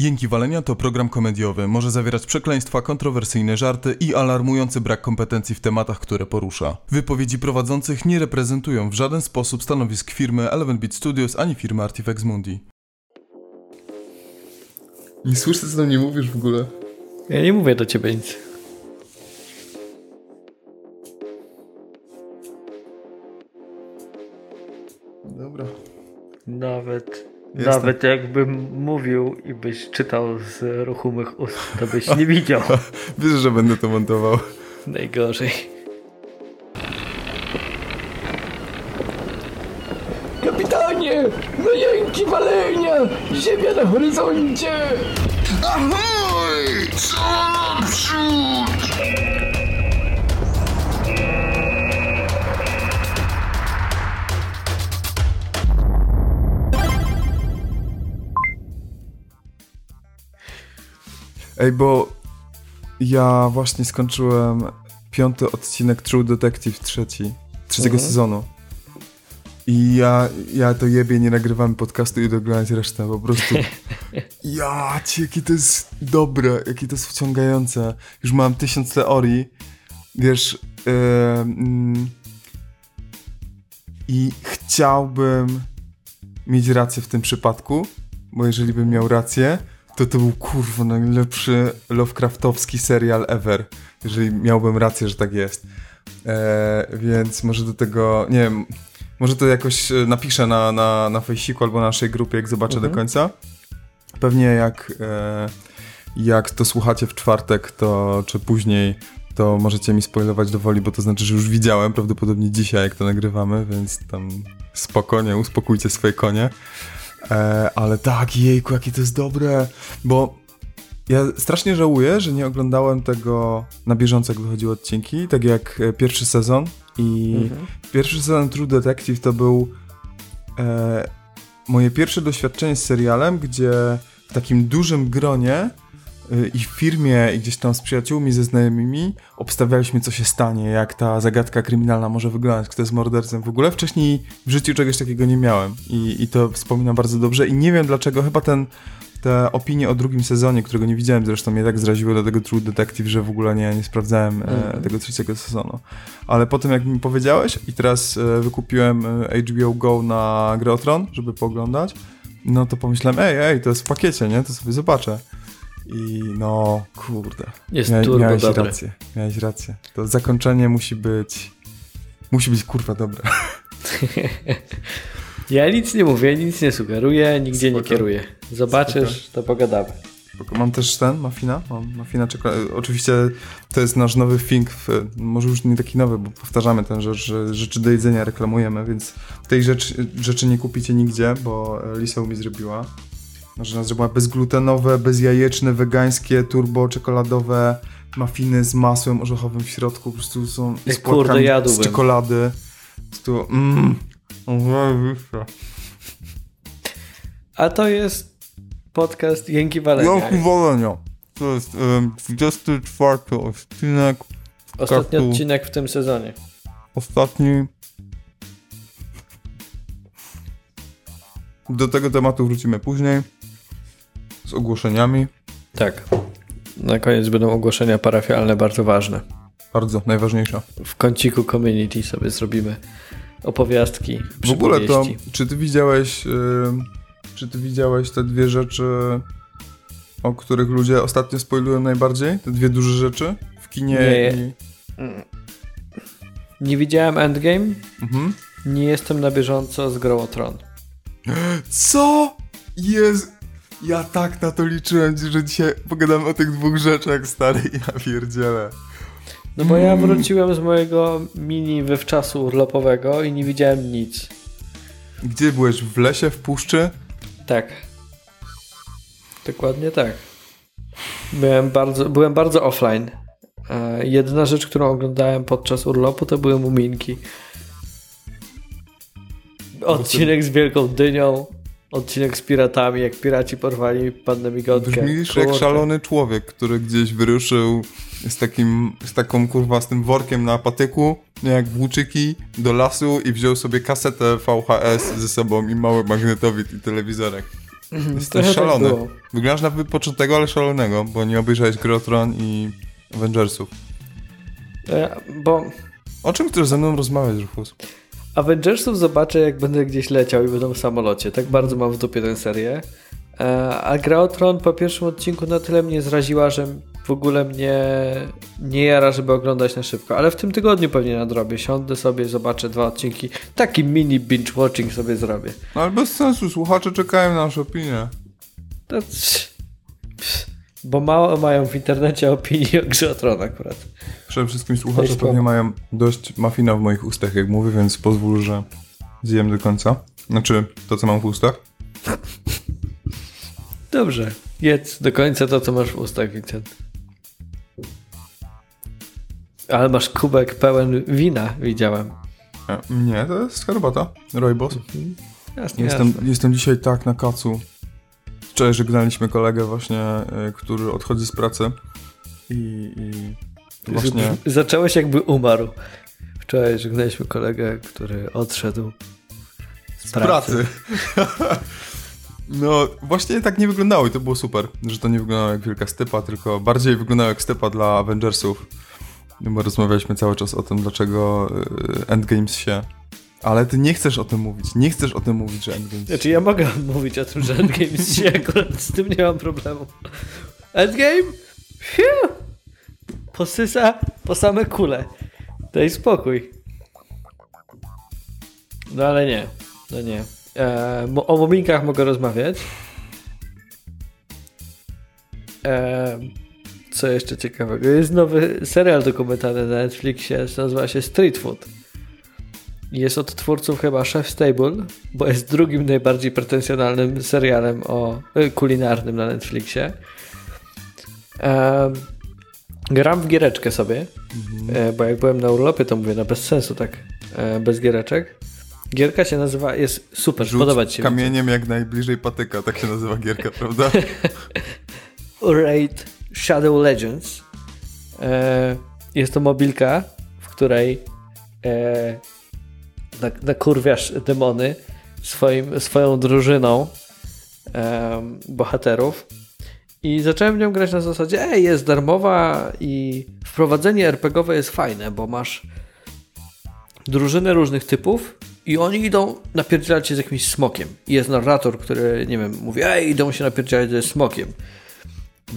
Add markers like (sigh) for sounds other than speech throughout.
Jęki Walenia to program komediowy. Może zawierać przekleństwa, kontrowersyjne żarty i alarmujący brak kompetencji w tematach, które porusza. Wypowiedzi prowadzących nie reprezentują w żaden sposób stanowisk firmy Eleven Beat Studios ani firmy Artifex Mundi. Nie słyszę, co do mnie mówisz w ogóle. Ja nie mówię do ciebie nic. Dobra. Nawet, Jestem. nawet jakbym mówił i byś czytał z ruchomych ust, to byś nie widział. (laughs) Wiesz, że będę to montował. Najgorzej. Kapitanie! No jęki walenia! Ziemia na horyzoncie! Ahoj! Co naprzód! Ej, bo ja właśnie skończyłem piąty odcinek True Detective trzeci, trzeciego Mhm. sezonu. I ja, ja to jebie, nie nagrywamy podcastu i doglądać resztę, po prostu. (laughs) Ja, ci, jakie to jest dobre, jakie to jest wciągające. Już mam tysiąc teorii, wiesz, yy, mm, i chciałbym mieć rację w tym przypadku, bo jeżeli bym miał rację, to to był kurwa najlepszy Lovecraftowski serial ever, jeżeli miałbym rację, że tak jest. E, więc może do tego, nie wiem, może to jakoś e, napiszę na, na, na fejsiku albo na naszej grupie, jak zobaczę do końca. Pewnie jak, e, jak to słuchacie w czwartek, to czy później, to możecie mi spoilować do woli, bo to znaczy, że już widziałem prawdopodobnie dzisiaj, jak to nagrywamy, więc tam spokojnie, uspokójcie swoje konie. E, ale tak, jejku, jakie to jest dobre, bo ja strasznie żałuję, że nie oglądałem tego na bieżąco, jak wychodziły odcinki, tak jak e, pierwszy sezon i pierwszy sezon True Detective to był e, moje pierwsze doświadczenie z serialem, gdzie w takim dużym gronie i w firmie, i gdzieś tam z przyjaciółmi, ze znajomymi obstawialiśmy, co się stanie, jak ta zagadka kryminalna może wyglądać, kto jest mordercą. W ogóle wcześniej w życiu czegoś takiego nie miałem i, i to wspominam bardzo dobrze i nie wiem dlaczego, chyba ten te opinie o drugim sezonie, którego nie widziałem, zresztą mnie tak zraziły do tego True Detective, że w ogóle nie, nie sprawdzałem e, tego trzeciego sezonu. Ale po tym, jak mi powiedziałeś i teraz e, wykupiłem e, HBO Go na Grę o Tron, żeby pooglądać, no to pomyślałem, ej, ej, to jest w pakiecie, nie? To sobie zobaczę. I no, kurde. Jest Mia- turbo miałeś dobre. rację, miałeś rację. To zakończenie musi być, musi być kurwa dobre. (laughs) Ja nic nie mówię, nic nie sugeruję, nigdzie nie Spoko. kieruję. Zobaczysz, to pogadamy. Spoko. Mam też ten, mafina, mam mafina czekolady. Oczywiście to jest nasz nowy thing, w, może już nie taki nowy, bo powtarzamy ten rzecz, że rzeczy do jedzenia reklamujemy, więc tej rzecz, rzeczy nie kupicie nigdzie, bo Lisa mi zrobiła. Nas zrobiła bezglutenowe, bezjajeczne, wegańskie, turbo, czekoladowe mafiny z masłem orzechowym w środku, po prostu są z kurde, z jadłbym. czekolady. Po prostu, mmm. A to jest podcast Jęki Walenia. Jakie walenia. To jest um, 24 odcinek, Ostatni Kartu. odcinek w tym sezonie. ostatni. Do tego tematu wrócimy później. Z ogłoszeniami. Tak. Na koniec będą ogłoszenia parafialne, bardzo ważne. Bardzo najważniejsza. W kąciku community sobie zrobimy opowiastki, W ogóle to, czy ty widziałeś, ym, czy ty widziałeś te dwie rzeczy, o których ludzie ostatnio spoilują najbardziej? Te dwie duże rzeczy w kinie Nie. i... Nie widziałem Endgame, Mhm. nie jestem na bieżąco z grą o Tron. Co? Jest... Ja tak na to liczyłem, że dzisiaj pogadamy o tych dwóch rzeczach, stary, (laughs) ja pierdzielę. No bo ja wróciłem z mojego mini wywczasu urlopowego i nie widziałem nic. Gdzie byłeś? W lesie, w puszczy? Tak. Dokładnie tak. Byłem bardzo, byłem bardzo offline. E, Jedyna rzecz, którą oglądałem podczas urlopu, to były muminki. Odcinek z Wielką Dynią, odcinek z piratami, jak piraci porwali pannę migotkę. Brzmisz jak szalony człowiek, który gdzieś wyruszył z takim, z taką kurwa, z tym workiem na patyku, nie jak włóczyki, do lasu i wziął sobie kasetę VHS ze sobą i mały magnetowid i telewizorek. Jesteś trochę tak szalony. było. Wyglądasz na wypoczętego, ale szalonego, bo nie obejrzałeś Grotron i Avengersów. E, Bo O czym chcesz ze mną rozmawiać, Rufus? Avengersów zobaczę, jak będę gdzieś leciał i będą w samolocie. Tak bardzo mam w dupie tę serię. E, A gra o Tron po pierwszym odcinku na tyle mnie zraziła, że w ogóle mnie nie jara, żeby oglądać na szybko. Ale w tym tygodniu pewnie nadrobię. Siądę sobie, zobaczę dwa odcinki. Taki mini binge-watching sobie zrobię. No ale bez sensu, słuchacze czekają na nasze opinie. To... Bo mało mają w internecie opinii o grze o Tron akurat. Przede wszystkim słuchacze spoko. pewnie mają dość mafina w moich ustach, jak mówię, więc pozwól, że zjem do końca. Znaczy, to co mam w ustach. Dobrze. Jedz do końca to, co masz w ustach, Vincent. Ale masz kubek pełen wina, widziałem. E, Nie, to jest herbata. Roybos. Jasne, Jestem, jasne. jestem dzisiaj tak na kacu. Wczoraj żegnaliśmy kolegę właśnie, e, który odchodzi z pracy. I, i właśnie... Zacząłeś jakby umarł. Wczoraj żegnaliśmy kolegę, który odszedł z Z pracy. pracy. (laughs) No, właśnie tak nie wyglądało i to było super, że to nie wyglądało jak wielka stypa, tylko bardziej wyglądało jak stypa dla Avengersów. Bo rozmawialiśmy cały czas o tym, dlaczego y, Endgames się... Ale ty nie chcesz o tym mówić, nie chcesz o tym mówić, że Endgames Znaczy ja mogę (laughs) mówić o tym, że Endgame się akurat z tym nie mam problemu. Endgame? Fiu! Posysa po same kule. Daj spokój. No ale nie. No nie. E, o mominkach mogę rozmawiać. E, co jeszcze ciekawego? Jest nowy serial dokumentalny na Netflixie, nazywa się Street Food. Jest od twórców chyba Chef Stable, bo jest drugim najbardziej pretensjonalnym serialem o y, kulinarnym na Netflixie. Gram w giereczkę sobie, e, bo jak byłem na urlopie, to mówię, no bez sensu tak, e, bez giereczek. Gierka się nazywa, jest super, Rzuć podoba ci się. kamieniem jak najbliżej patyka, tak się nazywa gierka, (laughs) prawda? (laughs) Raid Shadow Legends. E, jest to mobilka, w której e, nakurwiasz demony swoim, swoją drużyną em, bohaterów. I zacząłem nią grać na zasadzie, ej, jest darmowa i wprowadzenie RPGowe jest fajne, bo masz drużynę różnych typów i oni idą napierdzielać się z jakimś smokiem. I jest narrator, który, nie wiem, mówi, ej, idą się napierdzielać ze smokiem.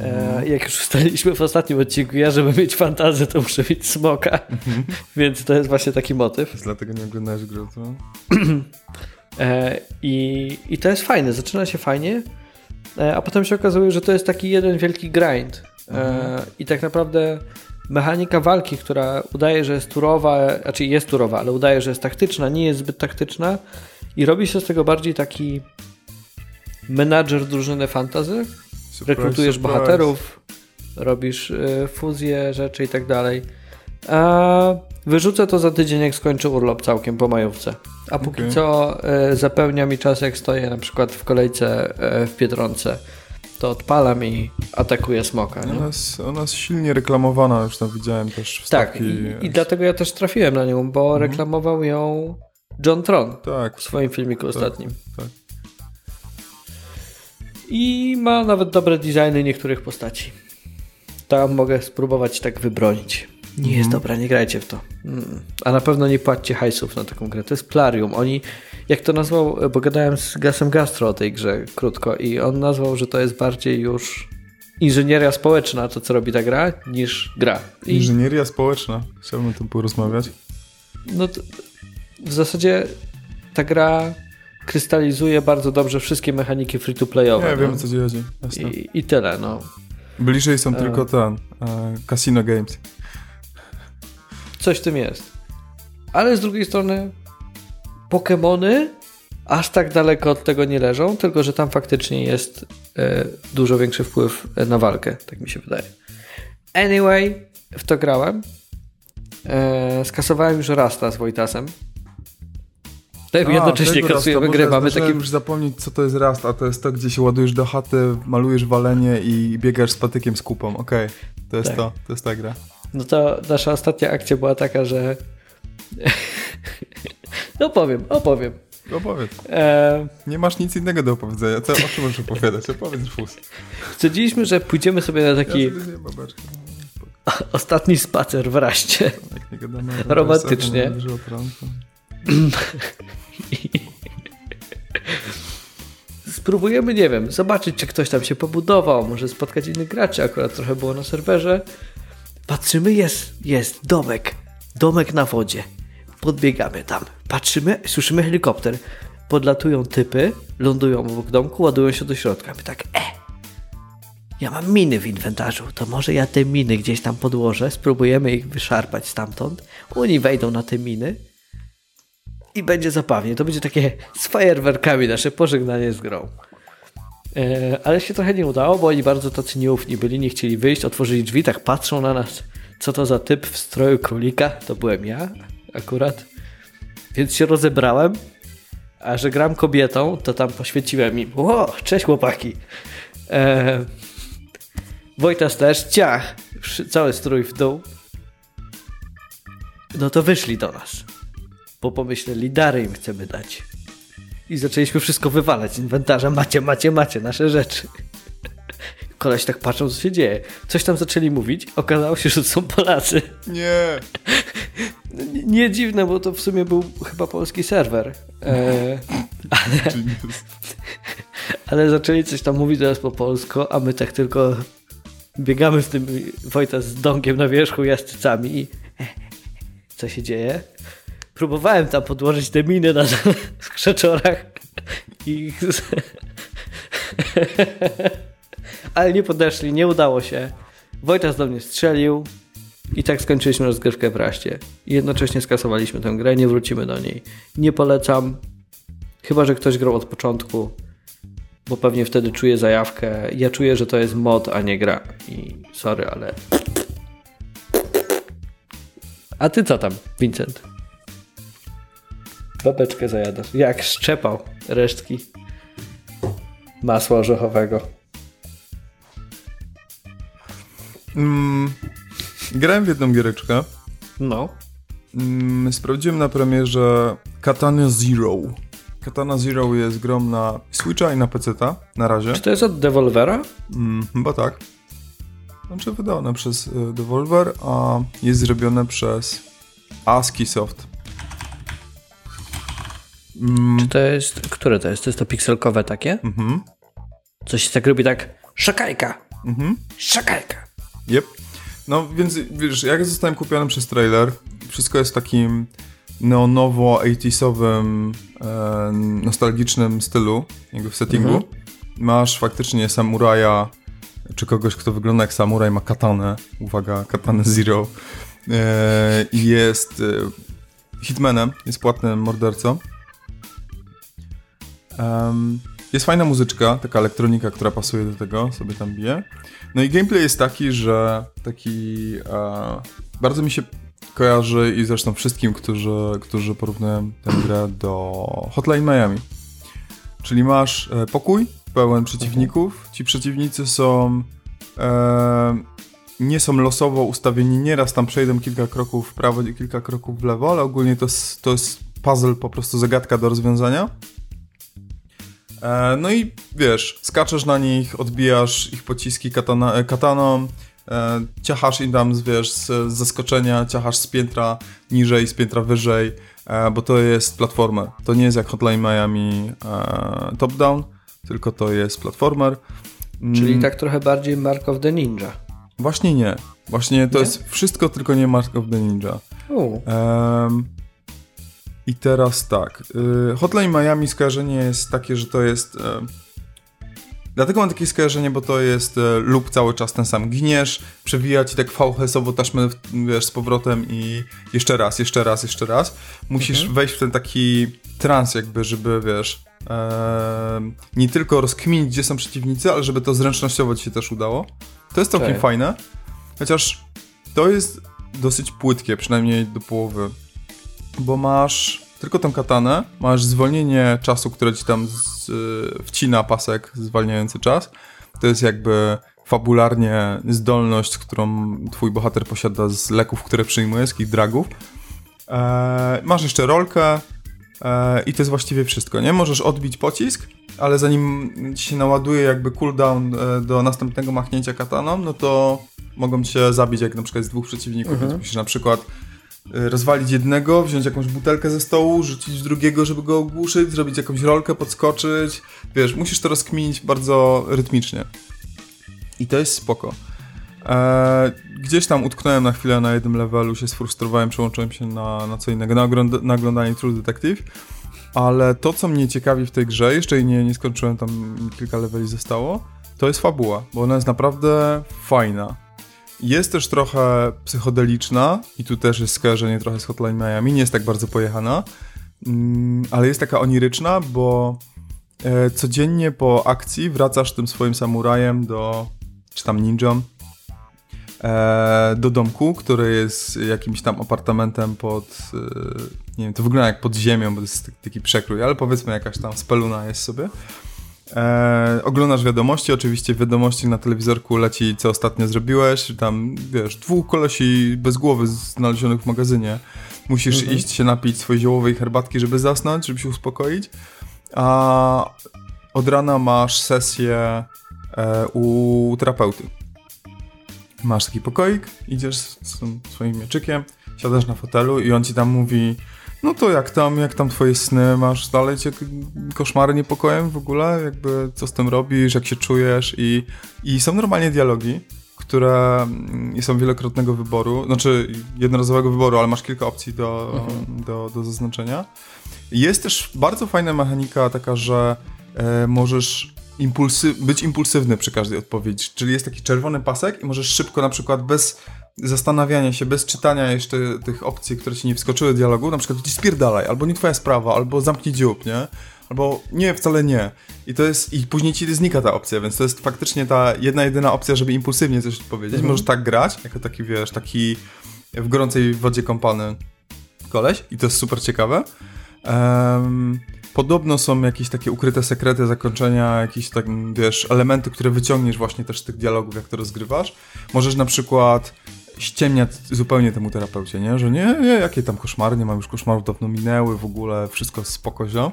E, jak już ustaliliśmy w ostatnim odcinku, ja żeby mieć fantazję, to muszę mieć smoka. (laughs) Więc to jest właśnie taki motyw. Dlatego nie oglądałeś gry o Tron? (clears throat) E, i, I to jest fajne, zaczyna się fajnie, e, a potem się okazuje, że to jest taki jeden wielki grind. E, I tak naprawdę mechanika walki, która udaje, że jest turowa, znaczy jest turowa, ale udaje, że jest taktyczna, nie jest zbyt taktyczna i robi się z tego bardziej taki menadżer drużyny fantasy. Surprise, rekrutujesz surprise. bohaterów, robisz y, fuzje, rzeczy i tak dalej. A wyrzucę to za tydzień, jak skończę urlop całkiem po majówce. A póki Okej. co y, zapełnia mi czas, jak stoję na przykład w kolejce y, w Biedronce. To odpalam i atakuję smoka. Nie? Ona jest, ona jest silnie reklamowana, już tam widziałem też Tak, wstawki. i, i dlatego ja też trafiłem na nią, bo reklamował ją John Tron Tak, w swoim filmiku ostatnim. tak. I ma nawet dobre designy niektórych postaci. Tam mogę spróbować tak wybronić. Nie jest dobra, nie grajcie w to. Mm. A na pewno nie płaccie hajsów na taką grę. To jest Plarium. Oni, jak to nazwał, bo gadałem z Gasem Gastro o tej grze krótko i on nazwał, że to jest bardziej już inżynieria społeczna, to co robi ta gra, niż gra. I Inżynieria społeczna. Chciałbym o tym porozmawiać. no to, w zasadzie ta gra krystalizuje bardzo dobrze wszystkie mechaniki free-to-playowe. Nie no. wiem, co. Jasne. I, I tyle, no. Bliżej są E. tylko ten, e, Casino Games. Coś w tym jest. Ale z drugiej strony Pokémony aż tak daleko od tego nie leżą, tylko że tam faktycznie jest e, dużo większy wpływ na walkę, tak mi się wydaje. Anyway, w to grałem. E, skasowałem już Rasta z Wojtasem. Tak, A, jednocześnie kasujemy grę. Mamy zdążyłem taki już zapomnieć, co to jest Rast, a to jest to, gdzie się ładujesz do chaty, malujesz walenie i biegasz z patykiem z kupą. Okej, to jest Tak. to, to jest ta gra. No to nasza ostatnia akcja była taka, że. (laughs) no powiem, opowiem. Opowiedz. E, Nie masz nic innego do opowiedzenia. Co, o czym możesz opowiadać? Opowiedz Rufus. stwierdziliśmy, że pójdziemy sobie na taki Ja sobie (laughs) ostatni spacer w raście. O Romantycznie. (laughs) Spróbujemy, nie wiem, zobaczyć, czy ktoś tam się pobudował, może spotkać innych graczy. Akurat trochę było na serwerze. Patrzymy, jest, jest domek. Domek na wodzie. Podbiegamy tam. Patrzymy, słyszymy helikopter. Podlatują typy, lądują obok domku, ładują się do środka. My tak, e, ja mam miny w inwentarzu, to może ja te miny gdzieś tam podłożę, spróbujemy ich wyszarpać stamtąd. Oni wejdą na te miny i będzie zabawnie. To będzie takie z fajerwerkami nasze pożegnanie z grą. E, ale się trochę nie udało, bo oni bardzo tacy nieufni byli, nie chcieli wyjść, otworzyli drzwi, tak patrzą na nas. Co to za typ w stroju królika? To byłem ja akurat. Więc się rozebrałem, a że gram kobietą, to tam poświeciłem im. Ło, cześć chłopaki. E, Wojtas też, ciach, cały strój w dół. No to wyszli do nas bo pomyśleli, dary im chcemy dać. I zaczęliśmy wszystko wywalać z inwentarza. Macie, macie, macie nasze rzeczy. Koleś tak patrzą, co się dzieje. Coś tam zaczęli mówić. Okazało się, że to są Polacy. Nie. Nie, nie dziwne, bo to w sumie był chyba polski serwer. E, Genius. ale zaczęli coś tam mówić teraz po polsku, a my tak tylko biegamy z tym Wojta z dągiem na wierzchu jastrzycami i co się dzieje? Próbowałem tam podłożyć te miny na (laughs) skrzeczorach i (laughs) ale nie podeszli, nie udało się. Wojtas do mnie strzelił i tak skończyliśmy rozgrywkę w raście. Jednocześnie skasowaliśmy tę grę, nie wrócimy do niej. Nie polecam, chyba że ktoś grał od początku, bo pewnie wtedy czuje zajawkę. Ja czuję, że to jest mod, a nie gra. I sorry, ale. A ty co tam, Vincent? Babeczkę zajadasz. Jak szczepał resztki masła orzechowego. Mm, grałem w jedną giereczkę. No. Mm, sprawdziłem na premierze Katana Zero. Katana Zero jest grą na Switcha i na PC-ta na razie. Czy to jest od Devolvera? Mm, chyba tak. Znaczy wydane przez y, Devolver, a jest zrobione przez ASCII Soft. Mm, Czy to jest. Które to jest? To jest to pikselkowe takie? mhm, Coś się tak robi tak. Szakajka! mhm. Szakajka! Yep. No więc wiesz, jak zostałem kupiony przez trailer, wszystko jest w takim neonowo 80sowym, e, nostalgicznym stylu, jakby w settingu. Masz faktycznie samuraja, czy kogoś, kto wygląda jak samuraj, ma katanę. Uwaga, katanę Zero. E, I jest e, hitmanem, jest płatnym mordercą. Em, jest fajna muzyczka, taka elektronika, która pasuje do tego, sobie tam bije. No i gameplay jest taki, że taki e, bardzo mi się kojarzy i zresztą wszystkim, którzy, którzy porównują tę grę do Hotline Miami. Czyli masz e, pokój pełen przeciwników. Ci przeciwnicy są e, nie są losowo ustawieni, nieraz tam przejdą kilka kroków w prawo, kilka kroków w lewo, ale ogólnie to jest, to jest puzzle, po prostu zagadka do rozwiązania. E, no i wiesz, skaczesz na nich, odbijasz ich pociski katana, e, kataną, e, ciachasz im tam, wiesz, z, z zaskoczenia, ciachasz z piętra niżej, z piętra wyżej, e, bo to jest platformer. To nie jest jak Hotline Miami e, top-down, tylko to jest platformer. Mm, Czyli tak trochę bardziej Mark of the Ninja. Właśnie nie. Właśnie to Nie? jest wszystko, tylko nie Mark of the Ninja. U, Em, I teraz tak. y, Hotline Miami skojarzenie jest takie, że to jest. e, Dlatego mam takie skojarzenie, bo to jest e, lub cały czas ten sam. Giniesz, przewija ci tak VHS-owo taśmę wiesz, z powrotem i jeszcze raz, jeszcze raz, jeszcze raz. Musisz wejść w ten taki trans jakby, żeby wiesz, em, nie tylko rozkminić, gdzie są przeciwnicy, ale żeby to zręcznościowo ci się też udało. To jest całkiem fajne. Chociaż to jest dosyć płytkie, przynajmniej do połowy. Bo masz tylko tą katanę, masz zwolnienie czasu, które ci tam z, y, wcina pasek zwalniający czas. To jest jakby fabularnie zdolność, którą twój bohater posiada z leków, które przyjmuje, z takich dragów. Eee, masz jeszcze rolkę E, I to jest właściwie wszystko, nie? Możesz odbić pocisk, ale zanim ci się naładuje jakby cooldown e, do następnego machnięcia kataną, no to mogą cię zabić, jak na przykład z dwóch przeciwników, więc musisz na przykład e, rozwalić jednego, wziąć jakąś butelkę ze stołu, rzucić drugiego, żeby go ogłuszyć, zrobić jakąś rolkę, podskoczyć. Wiesz, musisz to rozkminić bardzo rytmicznie. I to jest spoko. Eee, gdzieś tam utknąłem na chwilę na jednym levelu, się sfrustrowałem, przełączyłem się na, na co innego, na, na oglądanie True Detective. Ale to, co mnie ciekawi w tej grze, jeszcze nie, nie skończyłem, tam kilka leveli zostało, to jest fabuła, bo ona jest naprawdę fajna. Jest też trochę psychodeliczna i tu też jest skojarzenie trochę z Hotline Miami, nie jest tak bardzo pojechana, mm, ale jest taka oniryczna, bo e, codziennie po akcji wracasz tym swoim samurajem do, czy tam ninją, e, do domku, który jest jakimś tam apartamentem pod, e, nie wiem, to wygląda jak pod ziemią, bo to jest taki przekrój, ale powiedzmy jakaś tam speluna jest sobie. E, oglądasz wiadomości, oczywiście w wiadomości na telewizorku leci co ostatnio zrobiłeś, tam wiesz, dwóch kolesi bez głowy znalezionych w magazynie. Musisz iść się napić swojej ziołowej herbatki, żeby zasnąć, żeby się uspokoić. A od rana masz sesję e, u terapeuty. Masz taki pokoik, idziesz z, swoim mieczykiem, siadasz na fotelu i on ci tam mówi no to jak tam, jak tam twoje sny, masz dalej cię koszmary niepokojem w ogóle, jakby co z tym robisz, jak się czujesz? I, i są normalnie dialogi, które mm, są wielokrotnego wyboru, znaczy jednorazowego wyboru, ale masz kilka opcji do, do, do zaznaczenia. Jest też bardzo fajna mechanika taka, że e, możesz impulsy, być impulsywny przy każdej odpowiedzi, czyli jest taki czerwony pasek i możesz szybko na przykład bez zastanawiania się, bez czytania jeszcze tych opcji, które ci nie wskoczyły dialogu, na przykład ci spierdalaj, albo nie twoja sprawa, albo zamknij dziób, nie? Albo nie, wcale nie. I to jest, i później ci znika ta opcja, więc to jest faktycznie ta jedna, jedyna opcja, żeby impulsywnie coś odpowiedzieć. Możesz tak grać, jako taki, wiesz, taki w gorącej wodzie kąpany koleś i to jest super ciekawe. Em, podobno są jakieś takie ukryte sekrety zakończenia, jakieś tak, wiesz, elementy, które wyciągniesz właśnie też z tych dialogów, jak to rozgrywasz. Możesz na przykład ściemniać zupełnie temu terapeucie, nie? Że nie, nie, jakie tam koszmary, nie mam już koszmarów, dawno minęły, w ogóle wszystko spoko ziom.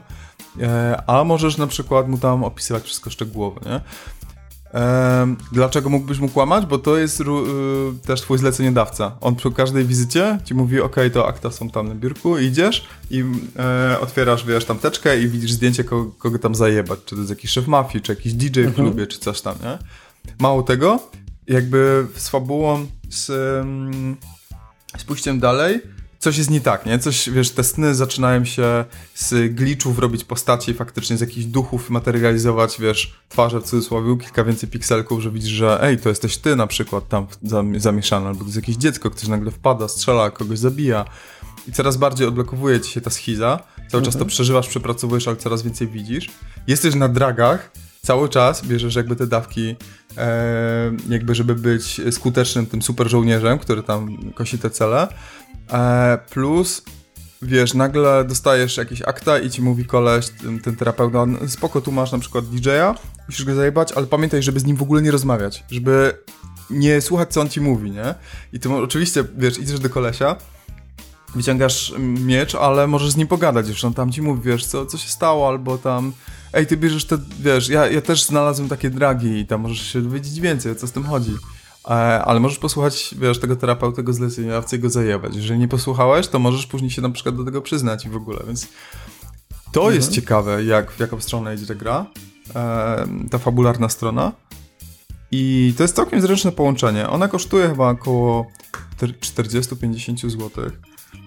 E, a możesz na przykład mu tam opisywać wszystko szczegółowo, nie? Em, dlaczego mógłbyś mu kłamać? Bo to jest y, też twój zleceniodawca. On przy każdej wizycie ci mówi, ok, to akta są tam na biurku, idziesz i e, otwierasz, wiesz, tam teczkę i widzisz zdjęcie, kogo, kogo tam zajebać. Czy to jest jakiś szef mafii, czy jakiś DJ w klubie, czy coś tam, nie? Mało tego, jakby z fabułą, z, z pójściem dalej, coś jest nie tak, nie? Coś, wiesz, te sny zaczynają się z glitchów robić postaci, faktycznie z jakichś duchów materializować, wiesz, twarze w cudzysłowie, kilka więcej pikselków, że widzisz, że ej, to jesteś ty na przykład tam zam- zamieszany, albo to jest jakieś dziecko, ktoś nagle wpada, strzela, kogoś zabija. I coraz bardziej odblokowuje ci się ta schiza, cały czas to przeżywasz, przepracowujesz, ale coraz więcej widzisz. Jesteś na dragach, cały czas bierzesz jakby te dawki, e, jakby żeby być skutecznym tym super żołnierzem, który tam kosi te cele. E, plus, wiesz, nagle dostajesz jakieś akta i ci mówi koleś, ten, ten terapeuta, "No, spoko, tu masz na przykład DJ-a, musisz go zajebać, ale pamiętaj, żeby z nim w ogóle nie rozmawiać, żeby nie słuchać, co on ci mówi, nie? I ty oczywiście, wiesz, idziesz do kolesia, wyciągasz miecz, ale możesz z nim pogadać, już on tam ci mówi, wiesz, co, co się stało, albo tam, ej, ty bierzesz te, wiesz, ja, ja też znalazłem takie dragi i tam możesz się dowiedzieć więcej, o co z tym chodzi. E, ale możesz posłuchać, wiesz, tego terapeuty, tego zleceniodawcy i go zajebać. Jeżeli nie posłuchałeś, to możesz później się na przykład do tego przyznać i w ogóle, więc to jest ciekawe, jak, w jaką stronę idzie ta gra, e, ta fabularna strona. I to jest całkiem zręczne połączenie. Ona kosztuje chyba około 40-50 zł.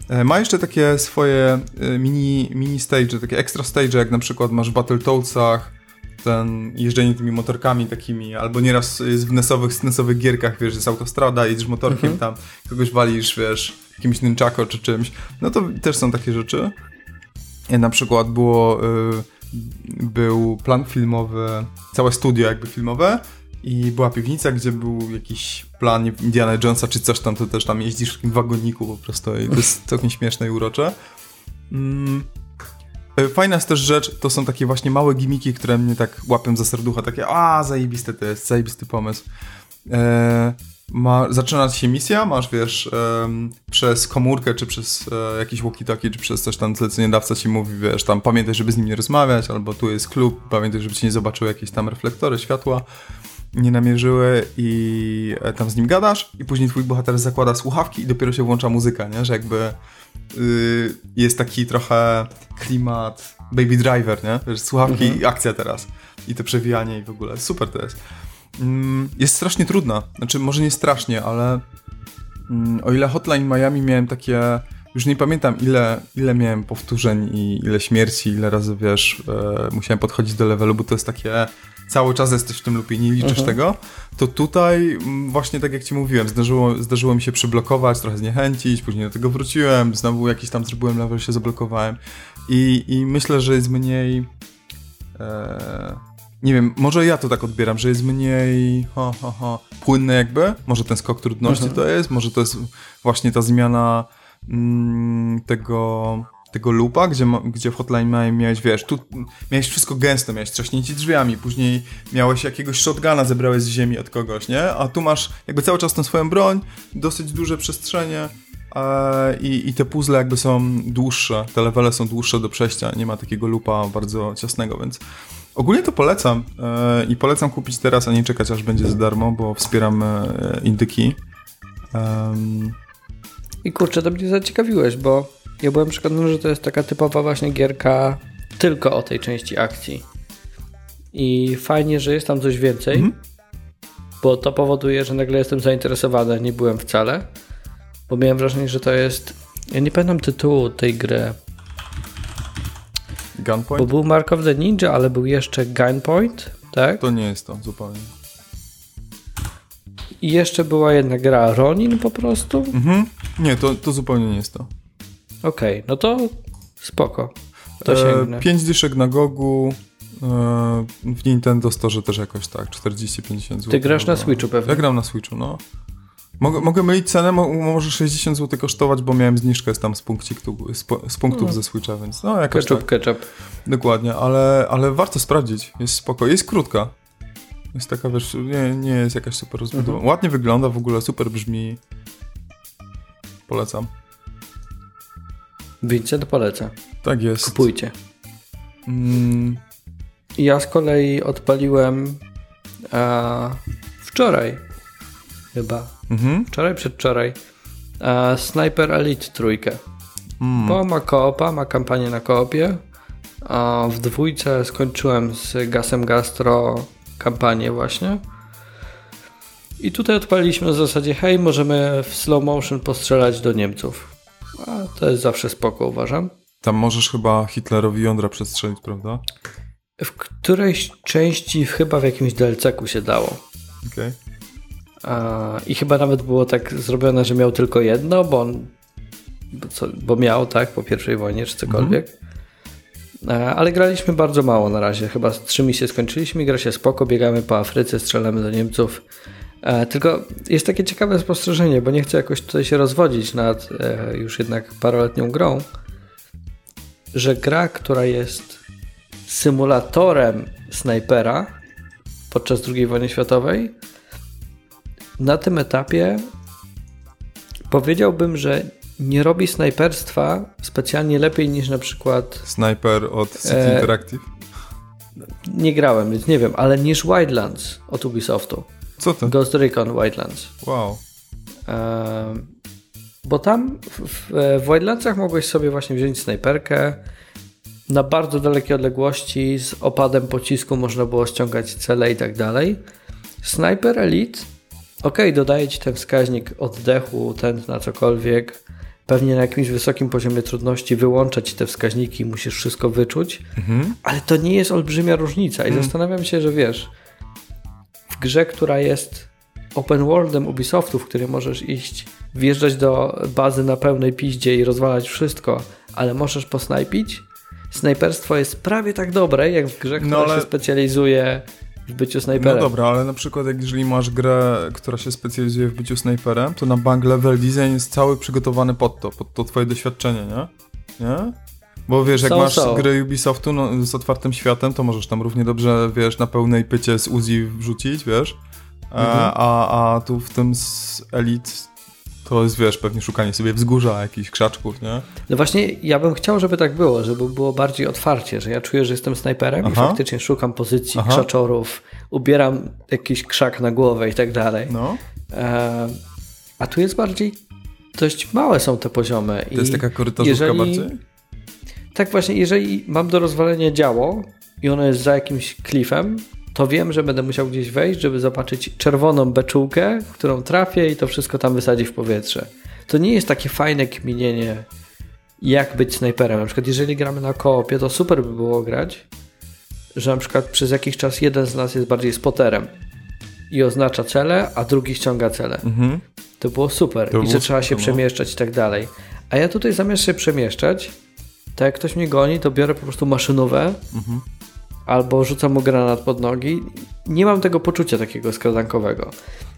E, Ma jeszcze takie swoje e, mini, mini stage, takie extra stage, jak na przykład masz w Battletoadsach, ten jeżdżenie tymi motorkami takimi, albo nieraz jest w nesowych, SNESowych gierkach, wiesz, jest autostrada, jedziesz motorkiem tam, kogoś walisz, wiesz, jakimś nunchako czy czymś. No to też są takie rzeczy. E, Na przykład było, był plan filmowy, całe studio jakby filmowe i była piwnica, gdzie był jakiś plan Indiana Jonesa czy coś tam, to też tam jeździsz w takim wagoniku po prostu i to jest (laughs) całkiem śmieszne i urocze. Mm. E, Fajna jest też rzecz, to są takie właśnie małe gimiki, które mnie tak łapią za serducha, takie a zajebiste to jest, zajebisty pomysł. E, ma, zaczyna się misja, masz, wiesz, przez komórkę, czy przez e, jakiś walkie-talkie, czy przez coś tam zleceniodawca ci mówi, wiesz, tam pamiętaj, żeby z nim nie rozmawiać, albo tu jest klub, pamiętaj, żeby ci nie zobaczyły jakieś tam reflektory, światła nie namierzyły i e, tam z nim gadasz i później twój bohater zakłada słuchawki i dopiero się włącza muzyka, nie? Że jakby y, jest taki trochę klimat Baby Driver, nie? Że słuchawki i akcja teraz. I to przewijanie i w ogóle. Super to jest. Mm, jest strasznie trudna. Znaczy, może nie strasznie, ale mm, o ile Hotline Miami miałem takie... Już nie pamiętam ile, ile miałem powtórzeń i ile śmierci, ile razy, wiesz, e, musiałem podchodzić do levelu, bo to jest takie cały czas jesteś w tym lupie, nie liczysz tego, to tutaj mm, właśnie tak jak ci mówiłem, zdarzyło, zdarzyło mi się przyblokować, trochę zniechęcić, później do tego wróciłem, znowu jakiś tam zrobiłem level, się zablokowałem. I, i myślę, że jest mniej e, nie wiem, może ja to tak odbieram, że jest mniej ha, ha, ha, płynne jakby, może ten skok trudności to jest, może to jest właśnie ta zmiana mm, tego tego loopa, gdzie, gdzie w Hotline miałeś, wiesz, tu miałeś wszystko gęste, miałeś trzaśnięcie drzwiami, później miałeś jakiegoś shotguna, zebrałeś z ziemi od kogoś, nie? A tu masz jakby cały czas tą swoją broń, dosyć duże przestrzenie e, i, i te puzzle jakby są dłuższe, te levele są dłuższe do przejścia, nie ma takiego loopa bardzo ciasnego, więc ogólnie to polecam e, i polecam kupić teraz, a nie czekać aż będzie za darmo, bo wspieram e, indyki. Em, I kurczę, to mnie zaciekawiłeś, bo ja byłem przekonany, że to jest taka typowa właśnie gierka tylko o tej części akcji. I fajnie, że jest tam coś więcej, Mhm. bo to powoduje, że nagle jestem zainteresowany, nie byłem wcale. Bo miałem wrażenie, że to jest. Ja nie pamiętam tytułu tej gry, bo Gunpoint? był Mark of the Ninja, ale był jeszcze Gunpoint, tak? To nie jest to zupełnie. I jeszcze była jedna gra Ronin po prostu. Mhm. Nie, to, to zupełnie nie jest to. Okej, no to spoko. To sięgnę. E, 5 dyszek na Gogu. E, w Nintendo Store też jakoś tak, 40-50 zł. Ty grasz na Switchu pewnie. Ja gram na Switchu, no. Mogę, mogę mylić cenę, mo, może 60 zł kosztować, bo miałem zniżkę tam z, punkcik, z, z punktów ze Switcha, więc no jakoś Ketchup, tak. ketchup. Dokładnie, ale, ale warto sprawdzić. Jest spoko. Jest krótka. Jest taka, wiesz, nie, nie jest jakaś super rozbudowana. Mhm. Ładnie wygląda, w ogóle super brzmi. Polecam. Vincent poleca. Tak jest. Kupujcie. Mm, Ja z kolei odpaliłem a, wczoraj chyba. mhm. Wczoraj, przedwczoraj. A, Sniper Elite trójkę. Mm. Bo ma koopa, ma kampanię na koopie. A w dwójce skończyłem z Gasem Gastro kampanię właśnie. I tutaj odpaliliśmy na zasadzie, hej, możemy w slow motion postrzelać do Niemców. A to jest zawsze spoko, uważam. Tam możesz chyba Hitlerowi jądra przestrzelić, prawda? W którejś części chyba w jakimś DLC-ku się dało. Okej. A, I chyba nawet było tak zrobione, że miał tylko jedno, bo on bo, co, bo miał, tak, po pierwszej wojnie czy cokolwiek. A, Ale graliśmy bardzo mało na razie. Chyba z trzy misje skończyliśmy, gra się spoko, biegamy po Afryce, strzelamy do Niemców. E, tylko jest takie ciekawe spostrzeżenie, bo nie chcę jakoś tutaj się rozwodzić nad e, już jednak paroletnią grą, że gra, która jest symulatorem snajpera podczas II wojny światowej, na tym etapie powiedziałbym, że nie robi snajperstwa specjalnie lepiej niż na przykład Sniper od City E, Interactive. nie grałem, więc nie wiem, ale niż Wildlands od Ubisoftu. Co to? Ghost Recon Wildlands. Wow. Ehm, bo tam w, w, w Wildlandsach mogłeś sobie właśnie wziąć snajperkę. Na bardzo dalekie odległości z opadem pocisku można było ściągać cele i tak dalej. Sniper Elite, ok, dodaje ci ten wskaźnik oddechu, ten na cokolwiek. Pewnie na jakimś wysokim poziomie trudności wyłącza ci te wskaźniki, musisz wszystko wyczuć, ale to nie jest olbrzymia różnica. I zastanawiam się, że wiesz, w grze, która jest open worldem Ubisoftu, w której możesz iść, wjeżdżać do bazy na pełnej piździe i rozwalać wszystko, ale możesz posnajpić, snajperstwo jest prawie tak dobre, jak w grze, która No, ale- się specjalizuje w byciu No snajperem. dobra, ale na przykład jak jeżeli masz grę, która się specjalizuje w byciu snajperem, to na bank level design jest cały przygotowany pod to, pod to twoje doświadczenie, nie? Nie? Bo wiesz, jak Są, masz są. gry Ubisoftu no, z otwartym światem, to możesz tam równie dobrze, wiesz, na pełnej pycie z Uzi wrzucić, wiesz? E, a, a tu w tym z Elite to jest, wiesz, pewnie szukanie sobie wzgórza, jakichś krzaczków, nie? No właśnie, ja bym chciał, żeby tak było, żeby było bardziej otwarcie, że ja czuję, że jestem snajperem i Aha. faktycznie szukam pozycji Aha. krzaczorów, ubieram jakiś krzak na głowę i tak dalej. No. E, a tu jest bardziej, dość małe są te poziomy. To jest taka korytarzówka jeżeli- bardziej? Tak właśnie, jeżeli mam do rozwalenia działo i ono jest za jakimś klifem, to wiem, że będę musiał gdzieś wejść, żeby zobaczyć czerwoną beczułkę, w którą trafię i to wszystko tam wysadzi w powietrze. To nie jest takie fajne kminienie, jak być snajperem. Na przykład jeżeli gramy na koopie, to super by było grać, że na przykład przez jakiś czas jeden z nas jest bardziej spoterem i oznacza cele, a drugi ściąga cele. Mhm. To było super. To I że trzeba się no. przemieszczać i tak dalej. A ja tutaj zamiast się przemieszczać, to jak ktoś mnie goni, to biorę po prostu maszynówę Mhm. Albo rzucam mu granat pod nogi. Nie mam tego poczucia takiego skradankowego.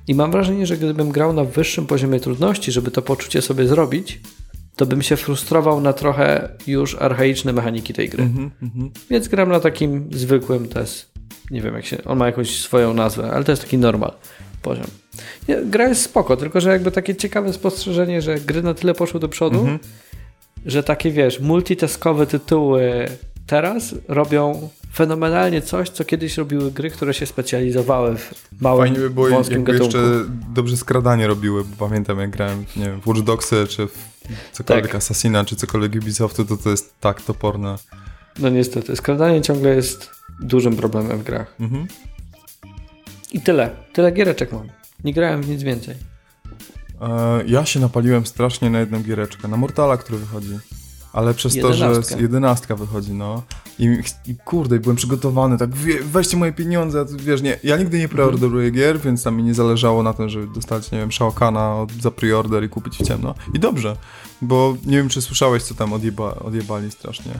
I mam wrażenie, że gdybym grał na wyższym poziomie trudności, żeby to poczucie sobie zrobić, to bym się frustrował na trochę już archaiczne mechaniki tej gry. Mhm. Mhm. Więc gram na takim zwykłym, to jest, nie wiem jak się, on ma jakąś swoją nazwę, ale to jest taki normal poziom. Gra jest spoko, tylko że jakby takie ciekawe spostrzeżenie, że gry na tyle poszły do przodu, Mhm. że takie wiesz, multitaskowe tytuły teraz robią fenomenalnie coś, co kiedyś robiły gry, które się specjalizowały w małym, Fajnie by było, wąskim jakby gatunku. jeszcze dobrze skradanie robiły, bo pamiętam jak grałem, nie wiem, w Watch Dogsy, czy w cokolwiek Tak. Assassina, czy cokolwiek Ubisoftu, to to jest tak toporne. No niestety, skradanie ciągle jest dużym problemem w grach. Mhm. I tyle. Tyle giereczek mam. Nie grałem w nic więcej. E, ja się napaliłem strasznie na jedną giereczkę, na Mortala, który wychodzi. Ale przez to, że Jedenastka. jedenastka wychodzi, no. I, I kurde, byłem przygotowany, tak wie, weźcie moje pieniądze, wiesz, nie, ja nigdy nie preorderuję gier, więc tam mi nie zależało na tym, żeby dostać, nie wiem, Shao Kahna od, za preorder i kupić w ciemno. I dobrze, bo nie wiem, czy słyszałeś, co tam odjeba, odjebali strasznie.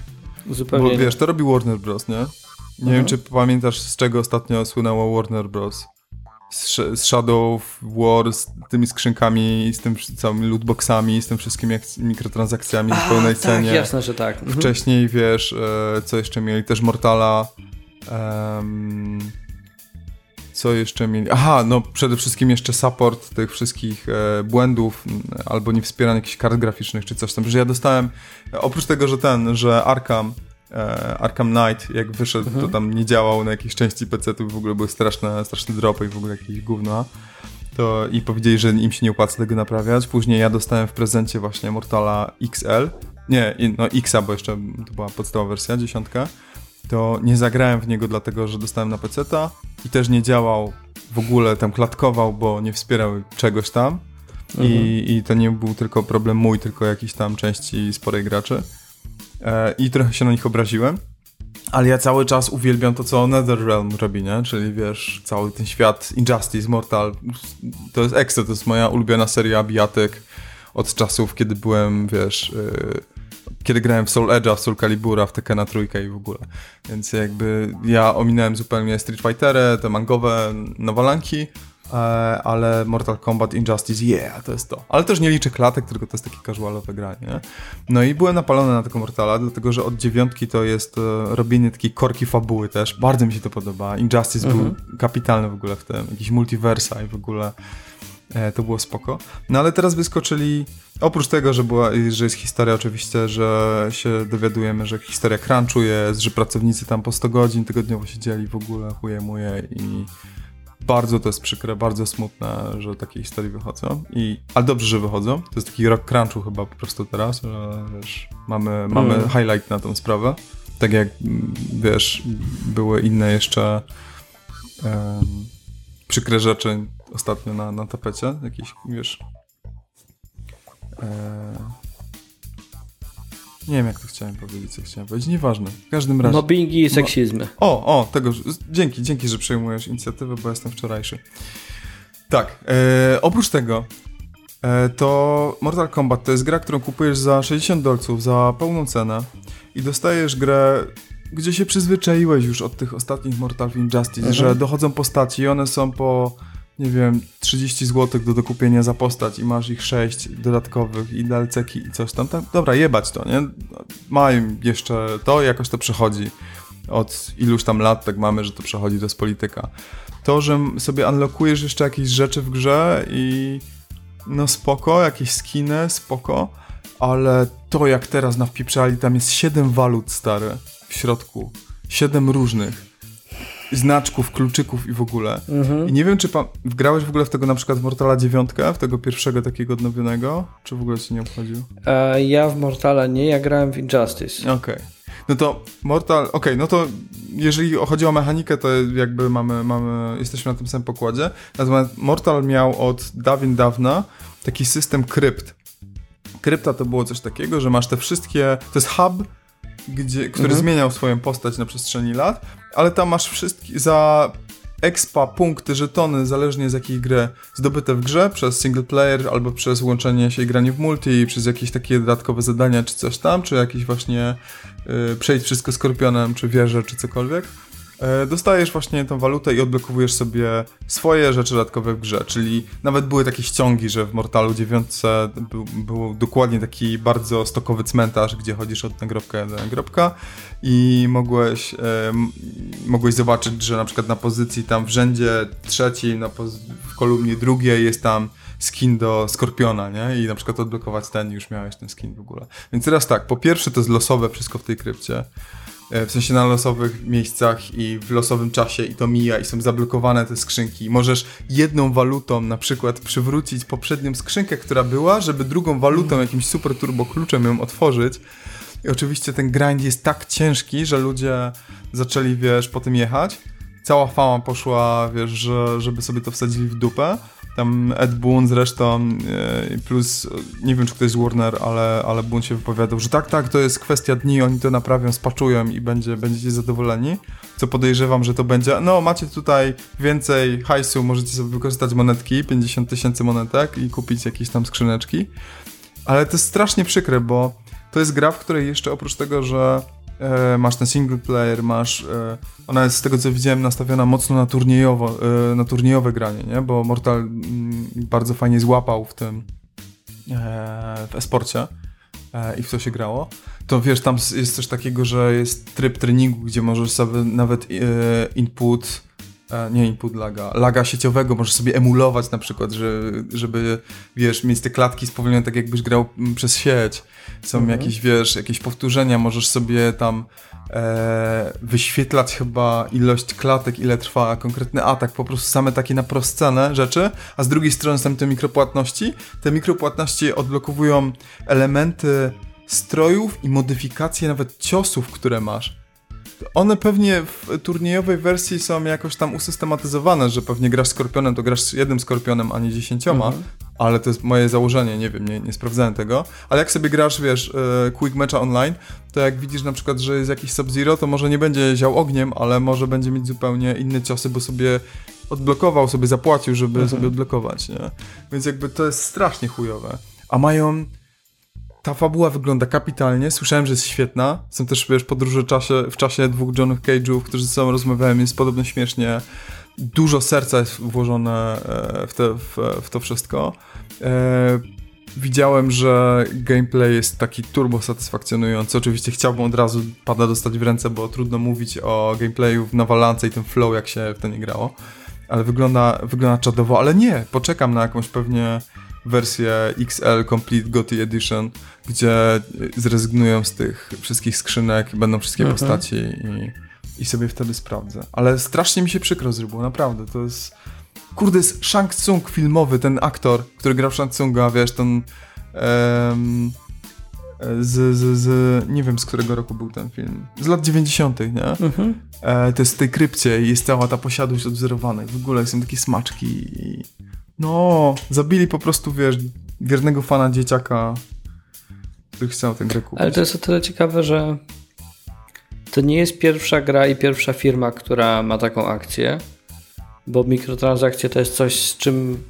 Zupełnie Bo wiesz, to robi Warner Bros., nie? Nie Mhm. wiem, czy pamiętasz, z czego ostatnio słynęło Warner Bros. Z, Sh- z Shadow War, z tymi skrzynkami, z tym całymi lootboxami, z tym wszystkimi mikrotransakcjami w pełnej tak, cenie. jasne, że tak. Mhm. Wcześniej, wiesz, e, co jeszcze mieli? Też Mortala. em, co jeszcze mieli? Aha, no przede wszystkim jeszcze support tych wszystkich e, błędów albo niewspieranie jakichś kart graficznych czy coś tam. Że ja dostałem, oprócz tego, że ten, że Arkham Arkham Knight, jak wyszedł, to tam nie działał na jakiejś części PC-ów, w ogóle były straszne, straszne dropy i w ogóle jakieś gówno. To i powiedzieli, że im się nie opłaca tego naprawiać. Później ja dostałem w prezencie właśnie Mortala XL. Nie, no Xa, bo jeszcze to była podstawowa wersja, dziesiątka. To nie zagrałem w niego dlatego, że dostałem na PC-ta i też nie działał w ogóle, tam klatkował, bo nie wspierał czegoś tam. I, I to nie był tylko problem mój, tylko jakiś tam części sporej graczy. E, I trochę się na nich obraziłem. Ale ja cały czas uwielbiam to, co NetherRealm robi, nie? Czyli wiesz, cały ten świat Injustice, Mortal, to jest ekstra, to jest moja ulubiona seria bijatyk od czasów, kiedy byłem, wiesz, yy, kiedy grałem w Soul Edge'a, w Soul Calibura, w Tekkena trójkę i w ogóle. Więc jakby ja ominąłem zupełnie Street Fightery, te mangowe nawalanki, e, ale Mortal Kombat Injustice, yeah, to jest to. Ale też nie liczę klatek, tylko to jest takie casualowe granie. nie? No i byłem napalony na tego Mortala, dlatego że od dziewiątki to jest e, robienie takiej korki fabuły też. Bardzo mi się to podoba. Injustice był kapitalny w ogóle w tym, jakiś multiversa i w ogóle e, to było spoko. No ale teraz wyskoczyli, oprócz tego, że, była, że jest historia oczywiście, że się dowiadujemy, że historia crunchu jest, że pracownicy tam po 100 godzin tygodniowo siedzieli w ogóle, chuje muje i bardzo to jest przykre, bardzo smutne, że takie historie wychodzą. I, ale dobrze, że wychodzą. To jest taki rok crunchu chyba po prostu teraz, że wiesz, mamy, mamy Mm. highlight na tą sprawę. Tak jak, wiesz, były inne jeszcze em, przykre rzeczy ostatnio na, na tapecie. Jakieś, wiesz... E, nie wiem, jak to chciałem powiedzieć, co chciałem powiedzieć. Nieważne. W każdym razie... Mobbingi i seksizmy. O, o, tego, dzięki, dzięki, że przejmujesz inicjatywę, bo jestem wczorajszy. Tak, e, oprócz tego, e, to Mortal Kombat to jest gra, którą kupujesz za 60 dolców, za pełną cenę i dostajesz grę, gdzie się przyzwyczaiłeś już od tych ostatnich Mortal Injustice, że dochodzą postaci i one są po, nie wiem, 30 zł do dokupienia za postać i masz ich 6 dodatkowych i DLC-ki i coś tam. tam. Dobra, jebać to, nie? Mają jeszcze to, jakoś to przechodzi. od iluś tam lat tak mamy, że to przechodzi do polityka. To, że sobie unlockujesz jeszcze jakieś rzeczy w grze i no spoko, jakieś skiny, spoko, ale to jak teraz nawpieprzali, tam jest 7 walut stare w środku. 7 różnych znaczków, kluczyków i w ogóle. I nie wiem, czy pan grałeś w ogóle w tego na przykład w Mortala 9, w tego pierwszego takiego odnowionego, czy w ogóle ci nie obchodził? E, ja w Mortala nie, ja grałem w Injustice. Okej. No to Mortal, okej, no to jeżeli chodzi o mechanikę, to jakby mamy, mamy, jesteśmy na tym samym pokładzie. Natomiast Mortal miał od dawien dawna taki system krypt. Krypta to było coś takiego, że masz te wszystkie, to jest hub, gdzie, który zmieniał swoją postać na przestrzeni lat, ale tam masz wszystkie, za expa, punkty, żetony, zależnie z jakiej gry zdobyte w grze, przez single player, albo przez łączenie się i granie w multi, przez jakieś takie dodatkowe zadania, czy coś tam, czy jakieś właśnie y, przejść wszystko skorpionem, czy wieżę, czy cokolwiek. E, Dostajesz właśnie tą walutę i odblokowujesz sobie swoje rzeczy dodatkowe w grze, czyli nawet były takie ściągi, że w Mortalu 9 był, był dokładnie taki bardzo stokowy cmentarz, gdzie chodzisz od nagrobka do nagrobka i mogłeś, e, mogłeś zobaczyć, że na przykład na pozycji tam w rzędzie trzecim, na w kolumnie drugiej jest tam skin do Skorpiona, nie? I na przykład odblokować ten już miałeś ten skin w ogóle. Więc teraz tak, po pierwsze to jest losowe wszystko w tej krypcie. E, w sensie na losowych miejscach i w losowym czasie i to mija i są zablokowane te skrzynki. Możesz jedną walutą na przykład przywrócić poprzednią skrzynkę, która była, żeby drugą walutą, jakimś super turbo kluczem ją otworzyć. I oczywiście ten grind jest tak ciężki, że ludzie zaczęli, wiesz, po tym jechać. Cała fama poszła, wiesz, że, żeby sobie to wsadzili w dupę. Tam Ed Boon zresztą, e, plus nie wiem czy ktoś z Warner, ale, ale Boon się wypowiadał, że tak, tak, to jest kwestia dni, oni to naprawią, spaczują i będzie, będziecie zadowoleni. Co podejrzewam, że to będzie, no macie tutaj więcej hajsu, możecie sobie wykorzystać monetki, 50 tysięcy monetek i kupić jakieś tam skrzyneczki. Ale to jest strasznie przykre, bo to jest gra, w której jeszcze oprócz tego, że e, masz ten single player, masz. E, ona jest z tego co widziałem nastawiona mocno na turniejowo, e, na turniejowe granie, nie? Bo Mortal mm, bardzo fajnie złapał w tym w esporcie i w co się grało. To wiesz, tam jest coś takiego, że jest tryb treningu, gdzie możesz sobie nawet input nie input laga, laga sieciowego możesz sobie emulować na przykład, że, żeby, wiesz, mieć te klatki spowolnione tak jakbyś grał mm, przez sieć. Są jakieś, wiesz, jakieś powtórzenia, możesz sobie tam e, wyświetlać chyba ilość klatek, ile trwa konkretny atak, po prostu same takie na proscene rzeczy, a z drugiej strony są te mikropłatności. Te mikropłatności odblokowują elementy strojów i modyfikacje nawet ciosów, które masz. One pewnie w turniejowej wersji są jakoś tam usystematyzowane, że pewnie grasz skorpionem, to grasz jednym skorpionem, a nie dziesięcioma, ale to jest moje założenie, nie wiem, nie, nie sprawdzałem tego. Ale jak sobie grasz, wiesz, e, quick matcha online, to jak widzisz na przykład, że jest jakiś Sub-Zero, to może nie będzie ział ogniem, ale może będzie mieć zupełnie inne ciosy, bo sobie odblokował, sobie zapłacił, żeby sobie odblokować, nie? Więc jakby to jest strasznie chujowe. A mają ta fabuła wygląda kapitalnie, słyszałem, że jest świetna. Są też, wiesz, podróże czasie, w czasie dwóch Johnów Cage'ów, którzy ze sobą rozmawiają, jest podobno śmiesznie. Dużo serca jest włożone e, w, te, w, w to wszystko. E, widziałem, że gameplay jest taki turbo satysfakcjonujący. Oczywiście chciałbym od razu pada dostać w ręce, bo trudno mówić o gameplayu w nawalance i tym flow, jak się w to nie grało. Ale wygląda, wygląda czadowo, ale nie, poczekam na jakąś pewnie wersję XL Complete GOTY Edition, gdzie zrezygnują z tych wszystkich skrzynek, będą wszystkie Mhm. postaci i, i sobie wtedy sprawdzę. Ale strasznie mi się przykro zrobiło, naprawdę, to jest... Kurde, jest Shang Tsung filmowy, ten aktor, który grał Shang Tsunga, wiesz, ten... em, z, z, z... nie wiem z którego roku był ten film. Z lat 90., nie? Mhm. E, to jest w tej krypcie i jest cała ta posiadłość odwzorowana. i W ogóle są takie smaczki i... No, zabili po prostu, wiesz, wiernego fana dzieciaka, który chciał tę grę kupić. Ale to jest o tyle ciekawe, że to nie jest pierwsza gra i pierwsza firma, która ma taką akcję, bo mikrotransakcje to jest coś, z czym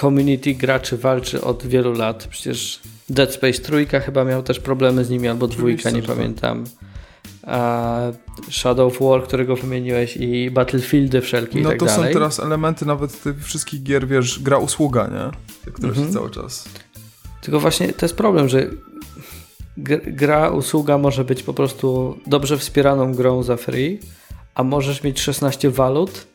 community graczy walczy od wielu lat. Przecież Dead Space trójka chyba miał też problemy z nimi, albo dwójka, nie tak. Shadow of War, którego wymieniłeś i Battlefieldy wszelkie i No tak to są dalej. teraz elementy nawet tych wszystkich gier, wiesz, gra usługa, nie? Która Mhm. się cały czas... Tylko właśnie to jest problem, że gr- gra, usługa może być po prostu dobrze wspieraną grą za free, a możesz mieć 16 walut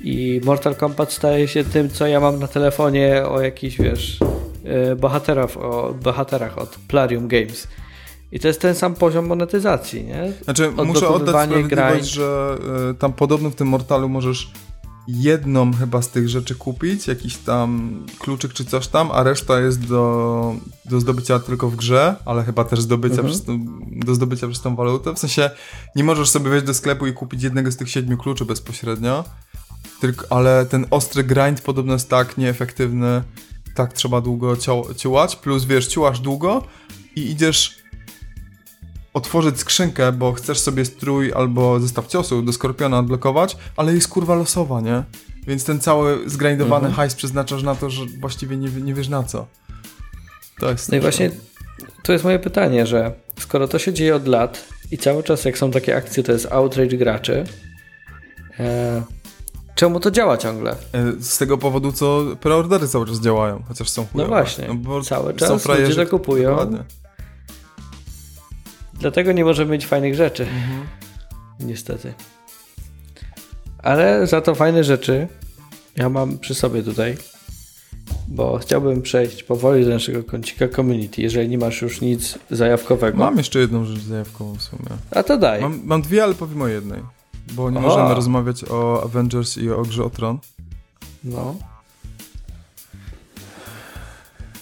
i Mortal Kombat staje się tym, co ja mam na telefonie o jakichś, wiesz, e, bohaterach, o bohaterach od Plarium Games. I to jest ten sam poziom monetyzacji, nie? Znaczy, muszę oddać sprawiedliwość, grind. że y, tam podobno w tym Mortalu możesz jedną chyba z tych rzeczy kupić, jakiś tam kluczyk czy coś tam, a reszta jest do, do zdobycia tylko w grze, ale chyba też zdobycia Mhm. przez tą, do zdobycia przez tą walutę. W sensie nie możesz sobie wejść do sklepu i kupić jednego z tych siedmiu kluczy bezpośrednio, tylko, ale ten ostry grind podobno jest tak nieefektywny, tak trzeba długo ciułać, plus wiesz, ciułasz długo i idziesz otworzyć skrzynkę, bo chcesz sobie strój albo zestaw ciosów do Skorpiona odblokować, ale jest kurwa losowa, nie? Więc ten cały zgrindowany hajs przeznaczasz na to, że właściwie nie, nie wiesz na co. To jest... No i właśnie to jest moje pytanie, że skoro to się dzieje od lat i cały czas jak są takie akcje, to jest outrage graczy, e, czemu to działa ciągle? E, Z tego powodu, co preordery cały czas działają, chociaż są chujowe. właśnie. bo Cały czas ludzie frajerzy, to kupują. Dokładnie. Dlatego nie możemy mieć fajnych rzeczy. Mhm. Niestety. Ale za to fajne rzeczy ja mam przy sobie tutaj, bo chciałbym przejść powoli do naszego kącika community, jeżeli nie masz już nic zajawkowego. Mam jeszcze jedną rzecz zajawkową w sumie. A to daj. Mam, mam dwie, ale powiem o jednej. Bo nie Aha. możemy rozmawiać o Avengers i o grze o Tron. No.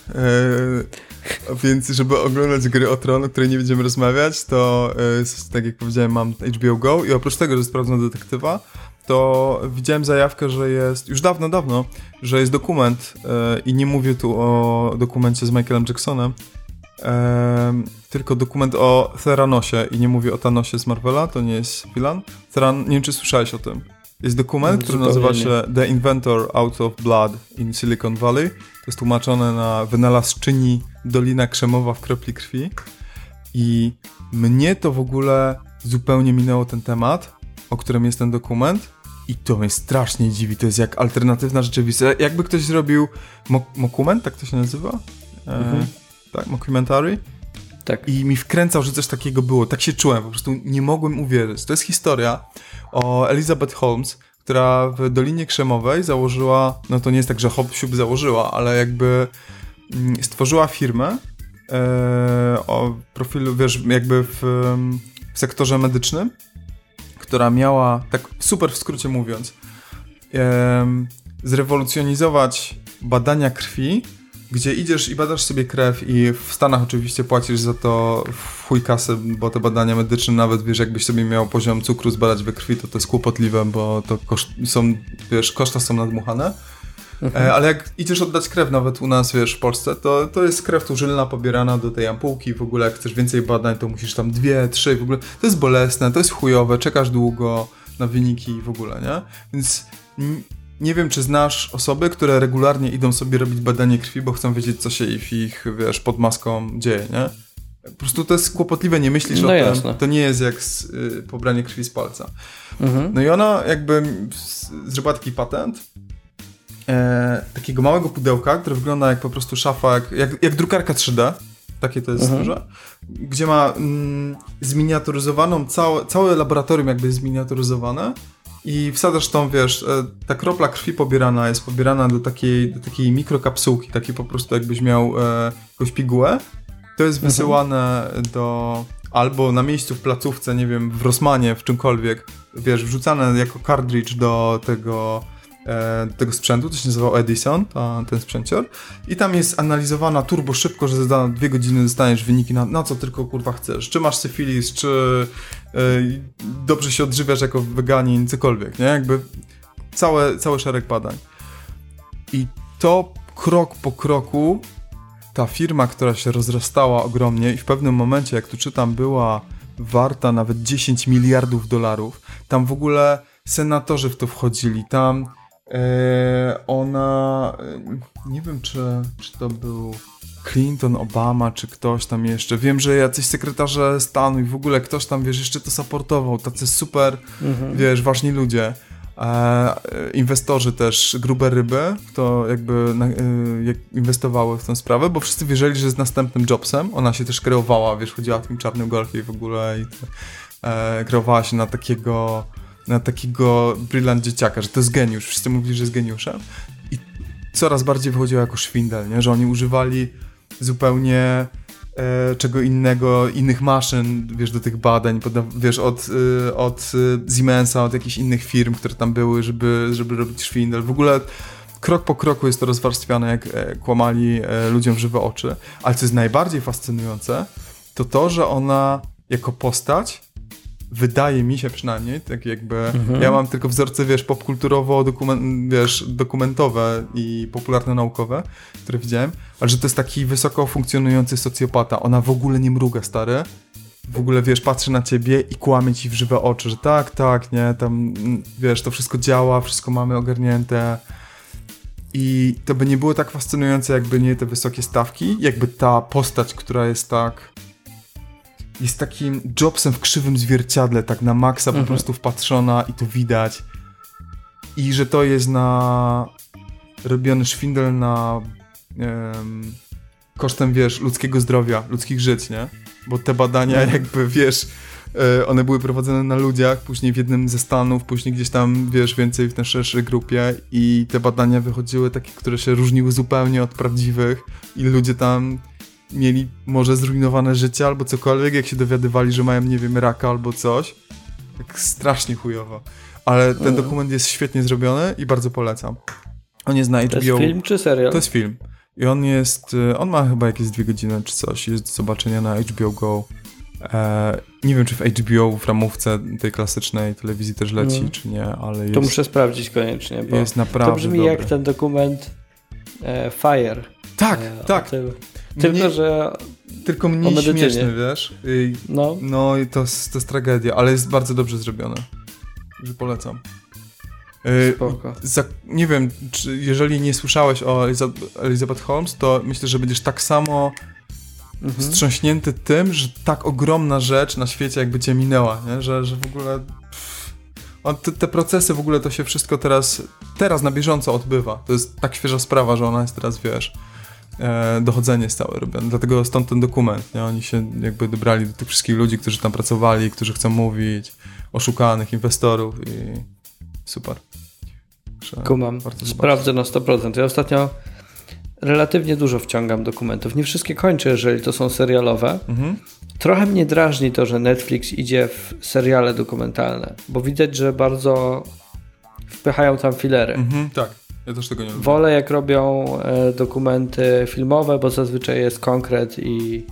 Eee, (laughs) więc żeby oglądać gry o Tron, o której nie będziemy rozmawiać, to s- tak jak powiedziałem, mam HBO Go i oprócz tego, że sprawdzam detektywa, to widziałem zajawkę, że jest, już dawno, dawno, że jest dokument e, i nie mówię tu o dokumencie z Michaelem Jacksonem, em, tylko dokument o Theranosie i nie mówię o Thanosie z Marvela, to nie jest Filan. Theran, nie wiem, czy słyszałeś o tym. Jest dokument, który Zupełnie nazywa się The Inventor Out of Blood in Silicon Valley. To jest tłumaczone na wynalazczyni Dolina Krzemowa w kropli krwi. I mnie to w ogóle zupełnie minęło ten temat, o którym jest ten dokument. I to mnie strasznie dziwi. To jest jak alternatywna rzeczywistość. Jakby ktoś zrobił mo- mokument, tak to się nazywa? E, Mhm. Tak, mockumentary. Tak. I mi wkręcał, że coś takiego było. Tak się czułem, po prostu nie mogłem uwierzyć. To jest historia o Elizabeth Holmes, która w Dolinie Krzemowej założyła, no to nie jest tak, że hop siup założyła, ale jakby mm, stworzyła firmę e, o profilu, wiesz, jakby w, w sektorze medycznym, która miała, tak super w skrócie mówiąc, em, zrewolucjonizować badania krwi, gdzie idziesz i badasz sobie krew i w Stanach oczywiście płacisz za to w chuj kasę, bo te badania medyczne nawet, wiesz, jakbyś sobie miał poziom cukru zbadać we krwi, to to jest kłopotliwe, bo to są, wiesz, koszta są nadmuchane. E, ale jak idziesz oddać krew nawet u nas, wiesz, w Polsce, to, to jest krew tużylna pobierana do tej ampułki, w ogóle jak chcesz więcej badań, to musisz tam dwie, trzy, w ogóle to jest bolesne, to jest chujowe, czekasz długo na wyniki w ogóle, nie? Więc nie wiem, czy znasz osoby, które regularnie idą sobie robić badanie krwi, bo chcą wiedzieć, co się w ich, wiesz, pod maską dzieje, nie? Po prostu to jest kłopotliwe, nie myślisz No o jasne. tym. To nie jest jak z, y, pobranie krwi z palca. Mhm. No i ona jakby zrobiła taki patent e, takiego małego pudełka, które wygląda jak po prostu szafa, jak, jak, jak drukarka 3D. Takie to jest Mhm. duże. Gdzie ma mm, zminiaturyzowaną, całe, całe laboratorium jakby jest zminiaturyzowane i wsadzasz tą, wiesz, e, ta kropla krwi pobierana jest pobierana do takiej, do takiej mikrokapsułki, takiej po prostu jakbyś miał e, jakąś pigułę. To jest wysyłane do albo na miejscu w placówce, nie wiem, w Rossmanie, w czymkolwiek, wiesz, wrzucane jako cartridge do tego, do tego sprzętu, to się nazywał Edison, ten sprzęcior. I tam jest analizowana turbo szybko, że za dwie godziny dostaniesz wyniki na, na co tylko kurwa chcesz. Czy masz syfilis, czy e, dobrze się odżywiasz jako weganin, cokolwiek, nie? Jakby całe, cały szereg badań. I to krok po kroku ta firma, która się rozrastała ogromnie i w pewnym momencie, jak tu czytam, była warta nawet 10 miliardów dolarów. Tam w ogóle senatorzy w to wchodzili. Tam e, ona, e, nie wiem czy, czy to był Clinton, Obama, czy ktoś tam jeszcze. Wiem, że jacyś sekretarze stanu i w ogóle ktoś tam, wiesz, jeszcze to supportował. Tacy super, Mhm. wiesz, ważni ludzie. e, inwestorzy też, grube ryby, to jakby na, e, inwestowały w tę sprawę, bo wszyscy wierzyli, że jest następnym Jobsem. Ona się też kreowała, wiesz, chodziła w tym czarnym golfie i w ogóle i e, kreowała się na takiego na takiego brillant dzieciaka, że to jest geniusz. Wszyscy mówili, że jest geniuszem. I coraz bardziej wychodziło jako szwindel, nie? że oni używali zupełnie e, czego innego, innych maszyn, wiesz, do tych badań, wiesz, od, y, od y, Siemensa, od jakichś innych firm, które tam były, żeby, żeby robić szwindel. W ogóle krok po kroku jest to rozwarstwiane, jak e, kłamali e, ludziom w żywe oczy. Ale co jest najbardziej fascynujące, to to, że ona jako postać wydaje mi się przynajmniej, tak jakby, ja mam tylko wzorce, wiesz, popkulturowo, dokumen, wiesz, dokumentowe i popularne naukowe, które widziałem, ale że to jest taki wysoko funkcjonujący socjopata. Ona w ogóle nie mruga, stary. W ogóle, wiesz, patrzy na ciebie i kłamie ci w żywe oczy, że tak, tak, nie, tam, mm, wiesz, to wszystko działa, wszystko mamy ogarnięte. I to by nie było tak fascynujące, jakby nie te wysokie stawki, jakby ta postać, która jest tak jest takim Jobsem w krzywym zwierciadle, tak na maksa po prostu wpatrzona i to widać. I że to jest na robiony szwindel na em, kosztem, wiesz, ludzkiego zdrowia, ludzkich żyć, nie? Bo te badania jakby, wiesz, e, one były prowadzone na ludziach, później w jednym ze stanów, później gdzieś tam, wiesz, więcej w tej szerszej grupie i te badania wychodziły takie, które się różniły zupełnie od prawdziwych i ludzie tam mieli może zrujnowane życie albo cokolwiek, jak się dowiadywali, że mają, nie wiem, raka albo coś. Tak strasznie chujowo. Ale ten dokument jest świetnie zrobiony i bardzo polecam. On jest na HBO. To jest film czy serial? To jest film. I on jest, y, on ma chyba jakieś dwie godziny czy coś. Jest do zobaczenia na HBO Go. E, nie wiem, czy w HBO w ramówce tej klasycznej telewizji też leci, Mhm. czy nie, ale jest, To muszę sprawdzić koniecznie, bo jest naprawdę to brzmi dobry. jak ten dokument e, Fire. Tak, e, tak. tym. Tylko, Mnie- że Tylko mniej śmieszny, wiesz? I, no, No i to, jest- to jest tragedia, ale jest bardzo dobrze zrobione. Że polecam. Yy, spoko. za, nie wiem, czy jeżeli nie słyszałeś o Eliza, Elizabeth Holmes, to myślę, że będziesz tak samo Mhm. wstrząśnięty tym, że tak ogromna rzecz na świecie jakby cię minęła, nie? Że, że w ogóle... Pff, on, te, te procesy w ogóle to się wszystko teraz, teraz na bieżąco odbywa. To jest tak świeża sprawa, że ona jest teraz, wiesz, e, dochodzenie jest całe robione. Dlatego stąd ten dokument, nie? Oni się jakby dobrali do tych wszystkich ludzi, którzy tam pracowali, którzy chcą mówić, oszukanych inwestorów i super. Także Kumam. Sprawdzę na 100%. Ja ostatnio relatywnie dużo wciągam dokumentów. Nie wszystkie kończę, jeżeli to są serialowe. Mhm. Trochę mnie drażni to, że Netflix idzie w seriale dokumentalne, bo widać, że bardzo wpychają tam filery. Mhm, tak. Ja też tego nie lubię. Wolę jak robią e, dokumenty filmowe, bo zazwyczaj jest konkret i,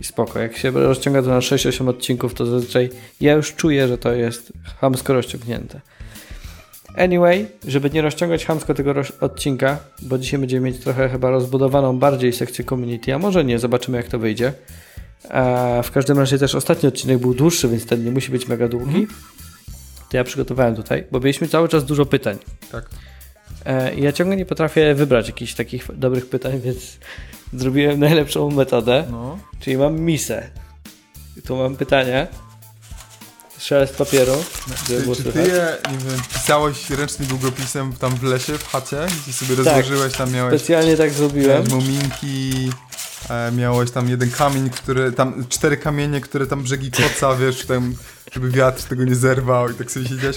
i spoko. Jak się rozciąga to na 6-8 odcinków, to zazwyczaj ja już czuję, że to jest chamsko rozciągnięte. Anyway, żeby nie rozciągać chamsko tego roz- odcinka, bo dzisiaj będziemy mieć trochę chyba rozbudowaną bardziej sekcję community, a może nie, zobaczymy jak to wyjdzie. A w każdym razie też ostatni odcinek był dłuższy, więc ten nie musi być mega długi. To ja przygotowałem tutaj, bo mieliśmy cały czas dużo pytań. Tak. E, Ja ciągle nie potrafię wybrać jakichś takich dobrych pytań, więc zrobiłem najlepszą metodę, No. czyli mam misę. Tu mam pytania. Szelest papieru, Czy, czy ty je, nie wiem, pisałeś ręcznym długopisem tam w lesie, w chacie, gdzie sobie rozłożyłeś, tam miałeś, Specjalnie tak zrobiłem. miałeś muminki, e, miałeś tam jeden kamień, który, tam cztery kamienie, które tam brzegi koca, wiesz, tam, żeby wiatr tego nie zerwał i tak sobie siedziałeś,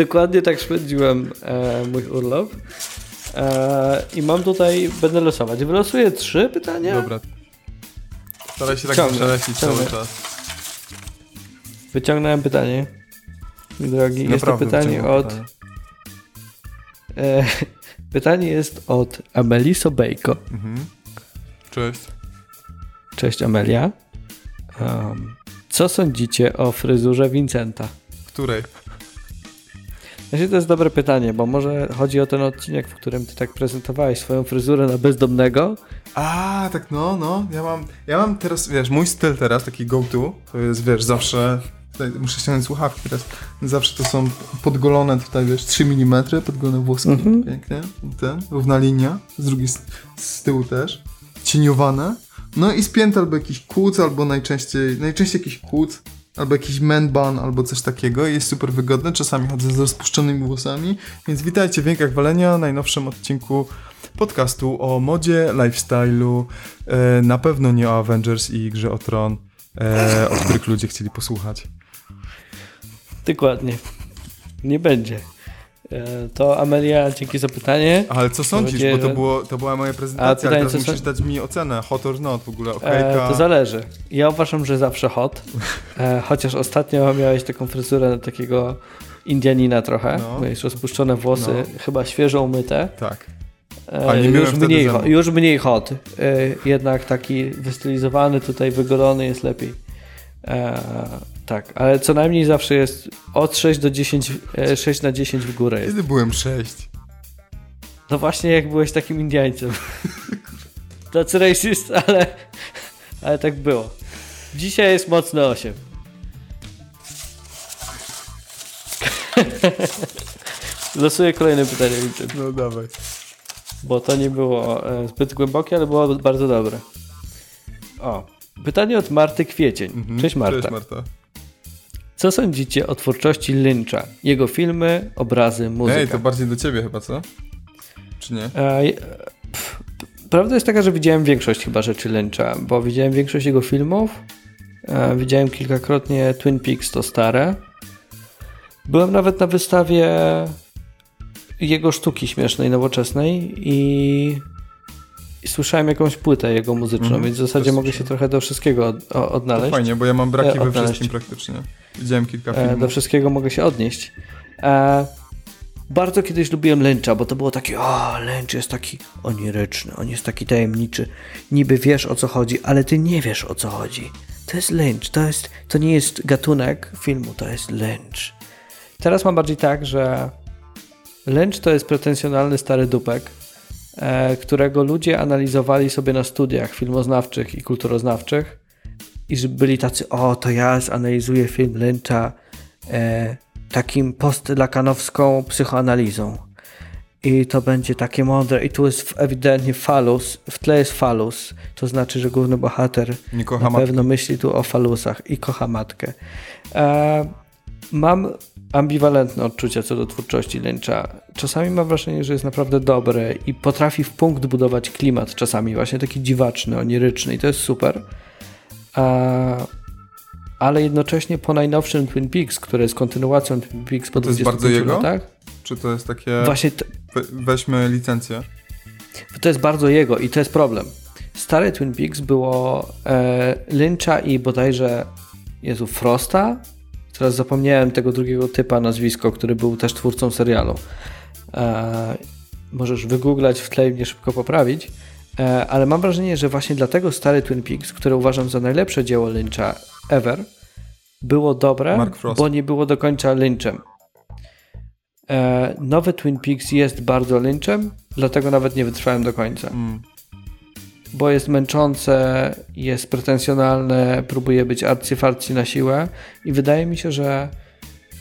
Dokładnie tak spędziłem e, mój urlop. E, I mam tutaj, będę losować. Wylosuję trzy pytania. dobra. Staraj się tak Ciągnę, przeleścić cały czas. Wyciągnąłem pytanie. Drogi, jest to pytanie od. pytanie. E, (laughs) pytanie jest od Ameli Sobejko. Mhm. Cześć. Cześć Amelia. Um, co sądzicie o fryzurze Vincenta? Której? Znaczy, to jest dobre pytanie, bo może chodzi o ten odcinek, w którym ty tak prezentowałeś swoją fryzurę na bezdomnego. A, tak no, no, ja mam, ja mam teraz, wiesz, mój styl teraz, taki go-to, to jest, wiesz, zawsze, tutaj muszę ściągnąć słuchawki teraz, zawsze to są podgolone tutaj, wiesz, 3 mm, podgolone włoski, Mhm. pięknie, ten, równa linia, z drugiej z tyłu też, cieniowane, no i spięty albo jakiś kuc, albo najczęściej, najczęściej jakiś kuc, albo jakiś man bun, albo coś takiego jest super wygodne. Czasami chodzę z rozpuszczonymi włosami, więc witajcie w Jękach Walenia, najnowszym odcinku podcastu o modzie, lifestyle'u, e, na pewno nie o Avengers i Grze o Tron, e, o których ludzie chcieli posłuchać. Dokładnie. Nie będzie. E, To Amelia, dzięki za pytanie. Ale co sądzisz, bo to, było, to była moja A prezentacja, pytanie, ale teraz musisz sąd- dać mi ocenę, hot or not w ogóle, E, okejka. to zależy. Ja uważam, że zawsze hot. E, chociaż ostatnio miałeś taką fryzurę takiego Indianina trochę. No. Miałeś rozpuszczone włosy, No. chyba świeżo umyte. Tak. A nie już, mniej, ho- już mniej hot. E, jednak taki wystylizowany, tutaj wygolony jest lepiej. E, tak, ale co najmniej zawsze jest od 6 do 10, e, 6 na 10 w górę jest. Kiedy byłem sześć? No właśnie jak byłeś takim Indiańcem. (laughs) Tacy racist, ale, ale tak było. Dzisiaj jest mocne 8. (laughs) Losuję kolejne pytanie, Vincent, No dawaj. bo to nie było e, zbyt głębokie, ale było bardzo dobre. O, pytanie od Marty Kwiecień. Mhm. Cześć Marta. Cześć Marta. Co sądzicie o twórczości Lyncha? Jego filmy, obrazy, muzyka? Ej, to bardziej do ciebie chyba, co? Czy nie? E, pff, Prawda jest taka, że widziałem większość chyba rzeczy Lyncha, bo widziałem większość jego filmów. E, widziałem kilkakrotnie Twin Peaks, to stare. Byłem nawet na wystawie jego sztuki śmiesznej, nowoczesnej i, i słyszałem jakąś płytę jego muzyczną, Mhm, więc w zasadzie mogę się trochę do wszystkiego od, o, To odnaleźć. fajnie, bo ja mam braki E, we odnaleźć. wszystkim praktycznie. Widziałem kilka E, filmów. do wszystkiego mogę się odnieść. E, bardzo kiedyś lubiłem Lyncha, bo to było takie, o, Lynch jest taki oniryczny, on jest taki tajemniczy. Niby wiesz o co chodzi, ale ty nie wiesz o co chodzi. To jest Lynch, to, jest, to nie jest gatunek filmu, to jest Lynch. Teraz mam bardziej tak, że Lynch to jest pretensjonalny stary dupek, e, którego ludzie analizowali sobie na studiach filmoznawczych i kulturoznawczych i że byli tacy, o to ja zanalizuję film Lyncha e, takim postlakanowską psychoanalizą. I to będzie takie mądre. I tu jest ewidentnie falus, w tle jest falus. To znaczy, że główny bohater na matki. pewno myśli tu o falusach i kocha matkę. E, mam ambiwalentne odczucia co do twórczości Lyncha. Czasami mam wrażenie, że jest naprawdę dobry i potrafi w punkt budować klimat czasami, właśnie taki dziwaczny, oniryczny i to jest super. E, ale jednocześnie po najnowszym Twin Peaks, które jest kontynuacją Twin Peaks po To jest 25 bardzo jego? latach, Czy to jest takie... właśnie t- weźmy licencję. to jest bardzo jego i to jest problem. Stare Twin Peaks było e, Lyncha i bodajże Jezu, Frosta? Teraz zapomniałem tego drugiego typa nazwisko, który był też twórcą serialu. E, możesz wygooglać w tle i mnie szybko poprawić. E, ale mam wrażenie, że właśnie dlatego stary Twin Peaks, które uważam za najlepsze dzieło Lyncha ever, było dobre, bo nie było do końca Lynchem. E, nowy Twin Peaks jest bardzo Lynchem, dlatego nawet nie wytrwałem do końca. Mm. Bo jest męczące, jest pretensjonalne, próbuje być arcyfarcy na siłę i wydaje mi się, że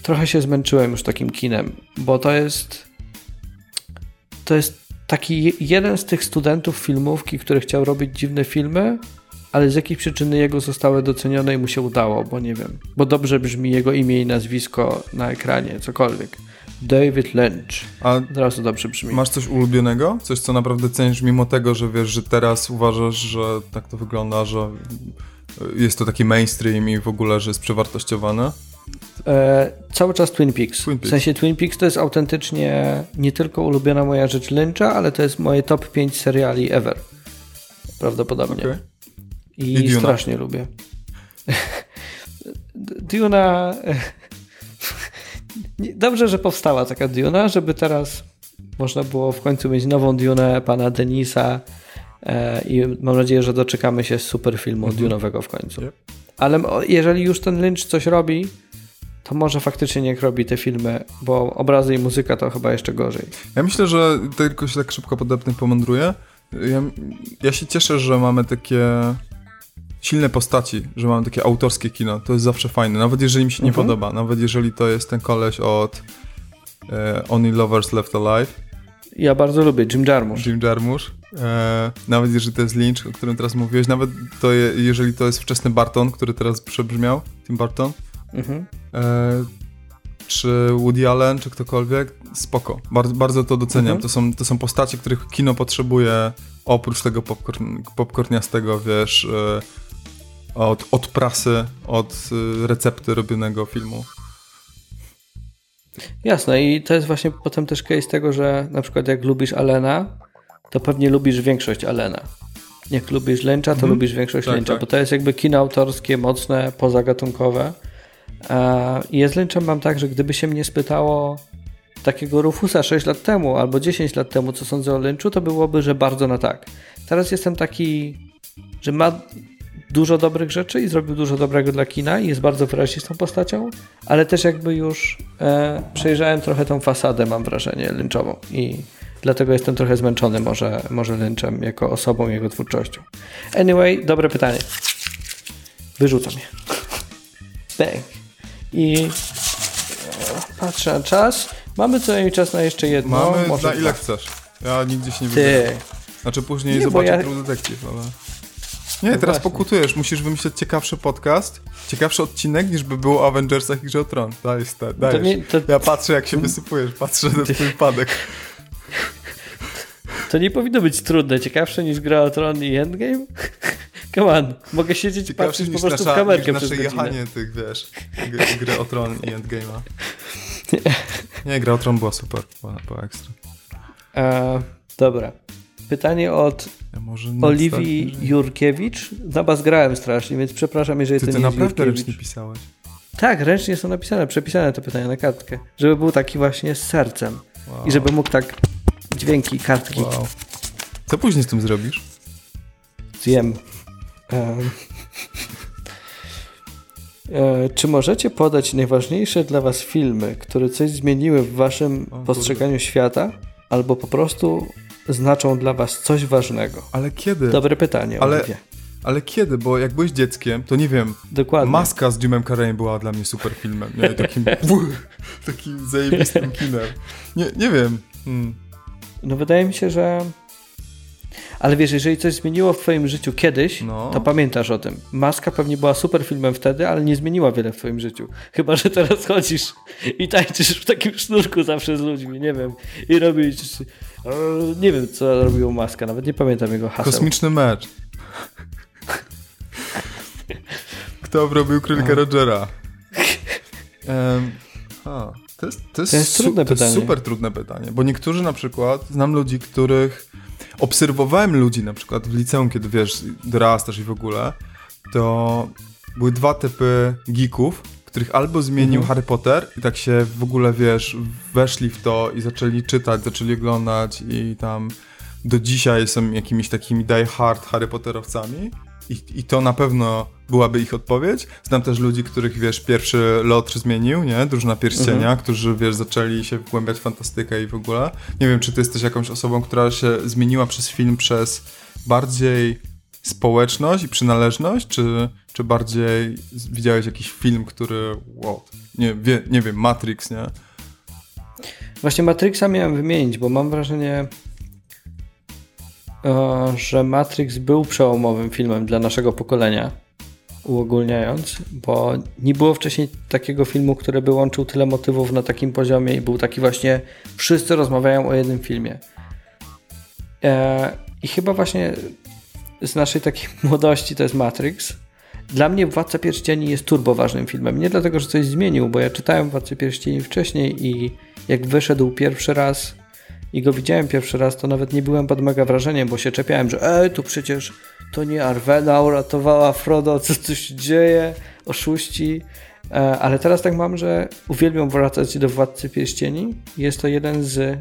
trochę się zmęczyłem już takim kinem, bo to jest to jest taki je- jeden z tych studentów filmówki, który chciał robić dziwne filmy, ale z jakiejś przyczyny jego zostały docenione i mu się udało, bo nie wiem, bo dobrze brzmi jego imię i nazwisko na ekranie, cokolwiek. David Lynch. A Od razu dobrze brzmi. masz coś ulubionego? Coś, co naprawdę cenisz, mimo tego, że wiesz, że teraz uważasz, że tak to wygląda, że jest to taki mainstream i w ogóle, że jest przewartościowane? E, cały czas Twin Peaks. Twin Peaks. W sensie Twin Peaks to jest autentycznie nie tylko ulubiona moja rzecz Lyncha, ale to jest moje top 5 seriali ever. Prawdopodobnie. Okej. I, I strasznie lubię. (laughs) Duna. (laughs) Dobrze, że powstała taka Duna, żeby teraz można było w końcu mieć nową Dunę pana Denisa e, i mam nadzieję, że doczekamy się super filmu Dune'owego w końcu. Yep. Ale jeżeli już ten Lynch coś robi, to może faktycznie niech robi te filmy, bo obrazy i muzyka to chyba jeszcze gorzej. Ja myślę, że tylko się tak szybko podepnę, pomądruję. Ja, ja się cieszę, że mamy takie silne postaci, że mamy takie autorskie kino. To jest zawsze fajne, nawet jeżeli mi się nie Mhm. podoba. Nawet jeżeli to jest ten koleś od e, Only Lovers Left Alive, Ja bardzo lubię Jim Jarmusch. Jim Jarmusch. E, nawet jeżeli to jest Lynch, o którym teraz mówiłeś, nawet to je, jeżeli to jest wczesny Barton, który teraz przebrzmiał, Tim Barton, Mhm. e, czy Woody Allen, czy ktokolwiek, spoko. Bardzo, bardzo to doceniam. Mhm. To, są, to są postacie, których kino potrzebuje oprócz tego popcorn, popcorniastego, wiesz, e, od, od prasy, od e, recepty robionego filmu. Jasne i to jest właśnie potem też case tego, że na przykład jak lubisz Alena, to pewnie lubisz większość Alena. Jak lubisz Lyncha, to Mhm. lubisz większość Tak, Lyncha, tak. bo to jest jakby kino autorskie, mocne, pozagatunkowe. I z Lynchem mam tak, że gdyby się mnie spytało takiego Rufusa 6 lat temu albo 10 lat temu, co sądzę o Lynchu, to byłoby, że bardzo na tak. Teraz jestem taki, że ma dużo dobrych rzeczy i zrobił dużo dobrego dla kina i jest bardzo wyrazistą postacią, ale też jakby już e, przejrzałem trochę tą fasadę, mam wrażenie, lynczową i dlatego jestem trochę zmęczony może, może lynczem jako osobą jego twórczością. Anyway, dobre pytanie. Wyrzucam je. Bang. I e, patrzę na czas. Mamy co najmniej czas na jeszcze jedno. Mamy może na ile dwa. chcesz. Ja nigdzie się nie wybiorę. Ty. Znaczy później Nie, zobaczę ja- Detective, ale... Nie, No teraz właśnie. pokutujesz. Musisz wymyśleć ciekawszy podcast, ciekawszy odcinek niż by było o Avengersach i Grze o Tron. Dajesz, te, dajesz. nie- to- Ja patrzę jak się wysypujesz, patrzę na twój padek. To nie powinno być trudne. Ciekawsze niż gra o Tron i Endgame? (laughs) Come on. Mogę siedzieć i Ciekawszy patrzeć po prostu w nasza, kamerkę niż przez nasze godzinę. jechanie tych, wiesz, gry, gry o Tron i Endgame'a. (laughs) Nie, Gra o Tron była super, była, była ekstra. E, dobra. Pytanie od Ja Oliwii Jurkiewicz. Na was grałem strasznie, więc przepraszam, jeżeli Ty, to nie jest naprawdę Jurkiewicz. ręcznie pisałeś. Tak, ręcznie są napisane, przepisane te pytania na kartkę. Żeby był taki właśnie z sercem. Wow. I żeby mógł tak dźwięki, kartki Wow. Co później z tym zrobisz? zjem. Em. E, czy możecie podać najważniejsze dla was filmy, które coś zmieniły w waszym O, postrzeganiu świata, albo po prostu znaczą dla was coś ważnego? Ale kiedy? Dobre pytanie, Ale-. Ale kiedy? Bo jak byłeś dzieckiem, to nie wiem, Dokładnie. Maska z Jimem Carreyem była dla mnie super filmem. Nie? Takim, (laughs) takim zajebistym kinem. Nie, nie wiem. Hmm. No wydaje mi się, że... Ale wiesz, jeżeli coś zmieniło w twoim życiu kiedyś, No. to pamiętasz o tym. Maska pewnie była super filmem wtedy, ale nie zmieniła wiele w twoim życiu. Chyba, że teraz chodzisz i tańczysz w takim sznurku zawsze z ludźmi, nie wiem. I robisz... e, Nie wiem, co robił Maska, nawet nie pamiętam jego haseł. Kosmiczny mecz. Kto obrobił królika Rogera? Em, a, to jest, to jest, To jest trudne to jest pytanie. super trudne pytanie, bo niektórzy na przykład, znam ludzi, których obserwowałem ludzi na przykład w liceum, kiedy wiesz, dorastasz i w ogóle, to były dwa typy geeków, których albo zmienił Mhm. Harry Potter i tak się w ogóle, wiesz, weszli w to i zaczęli czytać, zaczęli oglądać i tam do dzisiaj są jakimiś takimi die hard Harry Potterowcami i, i to na pewno byłaby ich odpowiedź. Znam też ludzi, których, wiesz, pierwszy lot zmienił, nie? Drużyna Pierścienia, Mhm. którzy, wiesz, zaczęli się wgłębiać w fantastykę i w ogóle. Nie wiem, czy ty jesteś jakąś osobą, która się zmieniła przez film przez bardziej społeczność i przynależność, czy, czy bardziej widziałeś jakiś film, który, wow, nie, wie, nie wiem, Matrix, nie? Właśnie Matrixa miałem wymienić, bo mam wrażenie, e, że Matrix był przełomowym filmem dla naszego pokolenia, uogólniając, bo nie było wcześniej takiego filmu, który by łączył tyle motywów na takim poziomie i był taki właśnie, wszyscy rozmawiają o jednym filmie. E, I chyba właśnie z naszej takiej (laughs) młodości to jest Matrix. Dla mnie Władca Pierścieni jest turbo ważnym filmem. Nie dlatego, że coś zmienił, bo ja czytałem Władcę Pierścieni wcześniej i jak wyszedł pierwszy raz i go widziałem pierwszy raz, to nawet nie byłem pod mega wrażeniem, bo się czepiałem, że ej, tu przecież to nie Arwena uratowała Frodo, co tu się dzieje, oszuści. E, Ale teraz tak mam, że uwielbiam wracać do Władcy Pierścieni. Jest to jeden z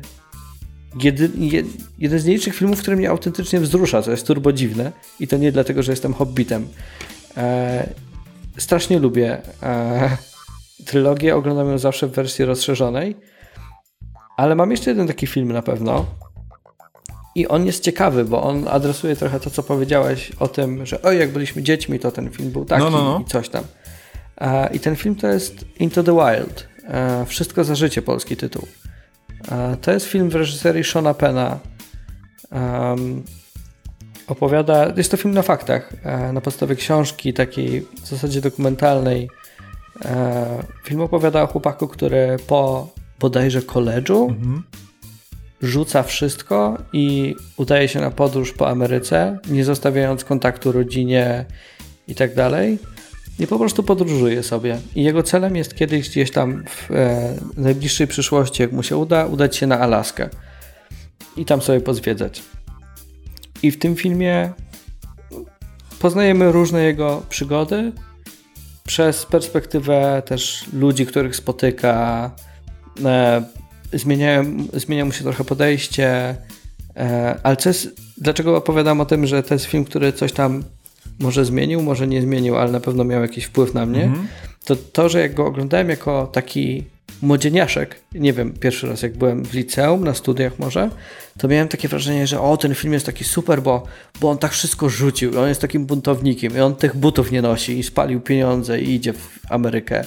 jedy, jed, jeden z nielicznych filmów, który mnie autentycznie wzrusza, co jest turbo dziwne i to nie dlatego, że jestem hobbitem. E, strasznie lubię e, trylogię, oglądam ją zawsze w wersji rozszerzonej, ale mam jeszcze jeden taki film na pewno i on jest ciekawy, bo on adresuje trochę to, co powiedziałeś o tym, że oj, jak byliśmy dziećmi, to ten film był taki No, no, no. i coś tam. E, I ten film to jest Into the Wild. E, Wszystko za życie, polski tytuł. To jest film w reżyserii Shona Pena, Um, opowiada, jest to film na faktach, e, na podstawie książki takiej w zasadzie dokumentalnej. E, film opowiada o chłopaku, który po bodajże koledżu Mhm. rzuca wszystko i udaje się na podróż po Ameryce, nie zostawiając kontaktu rodzinie i tak dalej. I po prostu podróżuje sobie. I jego celem jest kiedyś gdzieś tam w e, najbliższej przyszłości, jak mu się uda, udać się na Alaskę i tam sobie pozwiedzać. I w tym filmie poznajemy różne jego przygody przez perspektywę też ludzi, których spotyka. E, zmieniają, zmienia mu się trochę podejście. E, ale jest, dlaczego opowiadam o tym, że to jest film, który coś tam może zmienił, może nie zmienił, ale na pewno miał jakiś wpływ na mnie, to to, że jak go oglądałem jako taki młodzieniaszek, nie wiem, pierwszy raz jak byłem w liceum, na studiach może, to miałem takie wrażenie, że o, ten film jest taki super, bo, bo on tak wszystko rzucił, on jest takim buntownikiem i on tych butów nie nosi i spalił pieniądze i idzie w Amerykę.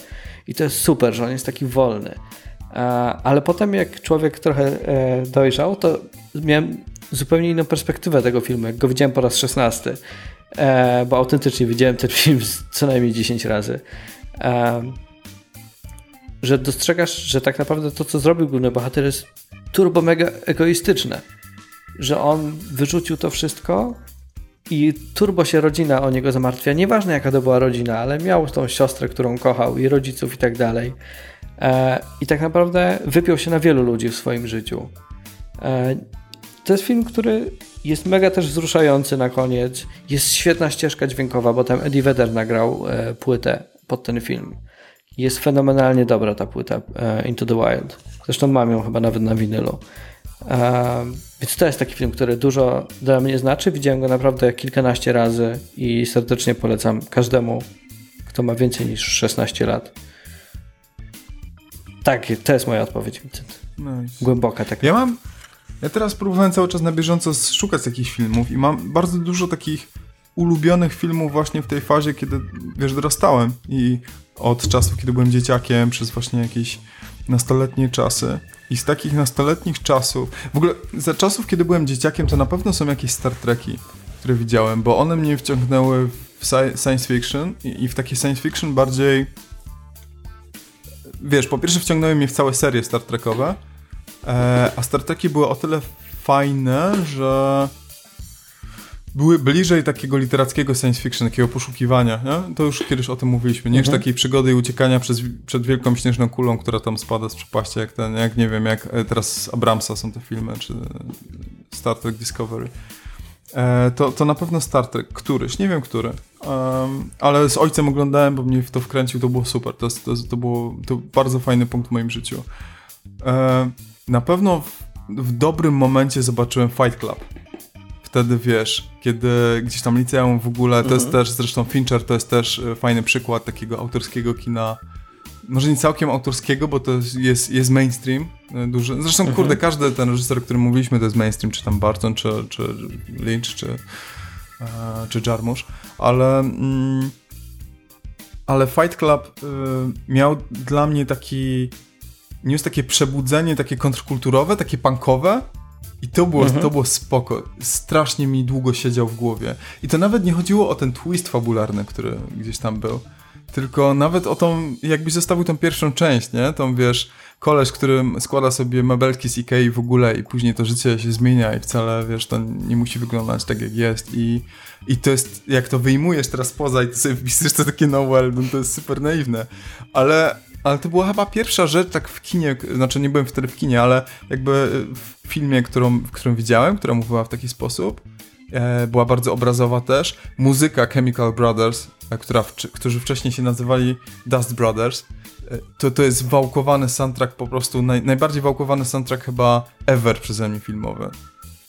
I to jest super, że on jest taki wolny. Ale potem jak człowiek trochę e, dojrzał, to miałem zupełnie inną perspektywę tego filmu, jak go widziałem po raz 16, e, bo autentycznie widziałem ten film co najmniej 10 razy. Em, że dostrzegasz, że tak naprawdę to, co zrobił główny bohater jest turbo mega egoistyczne. Że on wyrzucił to wszystko i turbo się rodzina o niego zamartwia. Nieważne jaka to była rodzina, ale miał tą siostrę, którą kochał i rodziców i tak dalej. E, I tak naprawdę wypiął się na wielu ludzi w swoim życiu. E, to jest film, który jest mega też wzruszający na koniec. Jest świetna ścieżka dźwiękowa, bo tam Eddie Vedder nagrał e, płytę pod ten film. Jest fenomenalnie dobra ta płyta e, Into the Wild. Zresztą mam ją chyba nawet na winylu. E, więc to jest taki film, który dużo dla mnie znaczy. Widziałem go naprawdę kilkanaście razy i serdecznie polecam każdemu, kto ma więcej niż 16 lat. Tak, to jest moja odpowiedź, Vincent. Nice. Głęboka taka. Ja mam. Ja teraz próbowałem cały czas na bieżąco szukać jakichś filmów i mam bardzo dużo takich ulubionych filmów właśnie w tej fazie, kiedy wiesz, dorastałem i od czasów, kiedy byłem dzieciakiem, przez właśnie jakieś nastoletnie czasy. I z takich nastoletnich czasów, w ogóle za czasów, kiedy byłem dzieciakiem, to na pewno są jakieś Star Treki, które widziałem, bo one mnie wciągnęły w sci- science fiction i, i w takie science fiction bardziej. Wiesz, po pierwsze wciągnęły mnie w całe serie Star Trekowe, E, a Star Treki były o tyle fajne, że były bliżej takiego literackiego science fiction, takiego poszukiwania. Nie? To już kiedyś o tym mówiliśmy. Niż takiej przygody i uciekania przez, przed wielką śnieżną kulą, która tam spada z przepaści, jak ten, jak nie wiem, jak e, teraz z Abramsa są te filmy, czy Star Trek Discovery. E, to, to na pewno Star Trek, któryś, nie wiem który. Em, ale z ojcem oglądałem, bo mnie w to wkręcił, to było super. To, to, to było to bardzo fajny punkt w moim życiu. E, na pewno w, w dobrym momencie zobaczyłem Fight Club. Wtedy wiesz, kiedy gdzieś tam liceum w ogóle, to jest też, zresztą Fincher to jest też e, fajny przykład takiego autorskiego kina. Może nie całkiem autorskiego, bo to jest- jest, mainstream e, duży. Zresztą, kurde, każdy ten reżyser, o którym mówiliśmy, to jest mainstream, czy tam Barton, czy, czy Lynch, czy, e, czy Jarmusch, ale mm, ale Fight Club y, miał dla mnie taki niósł takie przebudzenie, takie kontrkulturowe, takie punkowe i to było, to było spoko. Strasznie mi długo siedział w głowie. I to nawet nie chodziło o ten twist fabularny, który gdzieś tam był, tylko nawet o tą, jakbyś zostawił tą pierwszą część, nie? Tą, wiesz, koleś, który składa sobie mebelki z Ikei w ogóle i później to życie się zmienia i wcale, wiesz, to nie musi wyglądać tak, jak jest i, i to jest, jak to wyjmujesz teraz poza i ty sobie wpisujesz to takie no well, no to jest super naiwne, ale, ale to była chyba pierwsza rzecz tak w kinie, znaczy nie byłem wtedy w kinie, ale jakby w filmie, którą, w którym widziałem, która mówiła w taki sposób, e, była bardzo obrazowa też. Muzyka Chemical Brothers, e, która którzy wcześniej się nazywali Dust Brothers, e, to, to jest wałkowany soundtrack, po prostu naj, najbardziej wałkowany soundtrack chyba ever przeze mnie filmowy.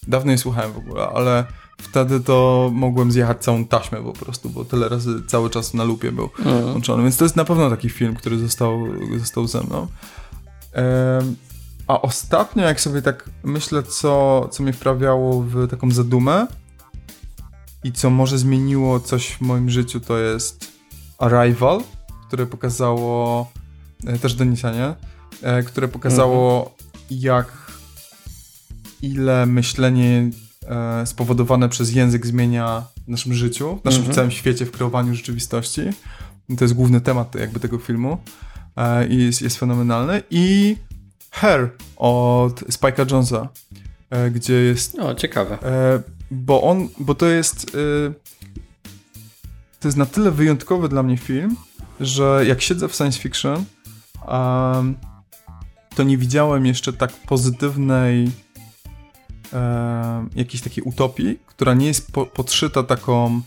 Dawno nie słuchałem w ogóle, ale wtedy to mogłem zjechać całą taśmę po prostu, bo tyle razy cały czas na lupie był włączony, więc to jest na pewno taki film, który został, został ze mną. A ostatnio, jak sobie tak myślę, co, co mnie wprawiało w taką zadumę i co może zmieniło coś w moim życiu, to jest Arrival, które pokazało e, też Denisa, nie? E, które pokazało jak ile myślenie e, spowodowane przez język zmienia w naszym życiu, w naszym Mhm. całym świecie, w kreowaniu rzeczywistości. To jest główny temat jakby tego filmu e, i jest, jest fenomenalny. I Hair od Spike'a Jonesa, e, gdzie jest No, ciekawe. Bo on, bo to jest to jest na tyle wyjątkowy dla mnie film, że jak siedzę w science fiction to nie widziałem jeszcze tak pozytywnej em, jakiejś takiej utopii, która nie jest po, podszyta taką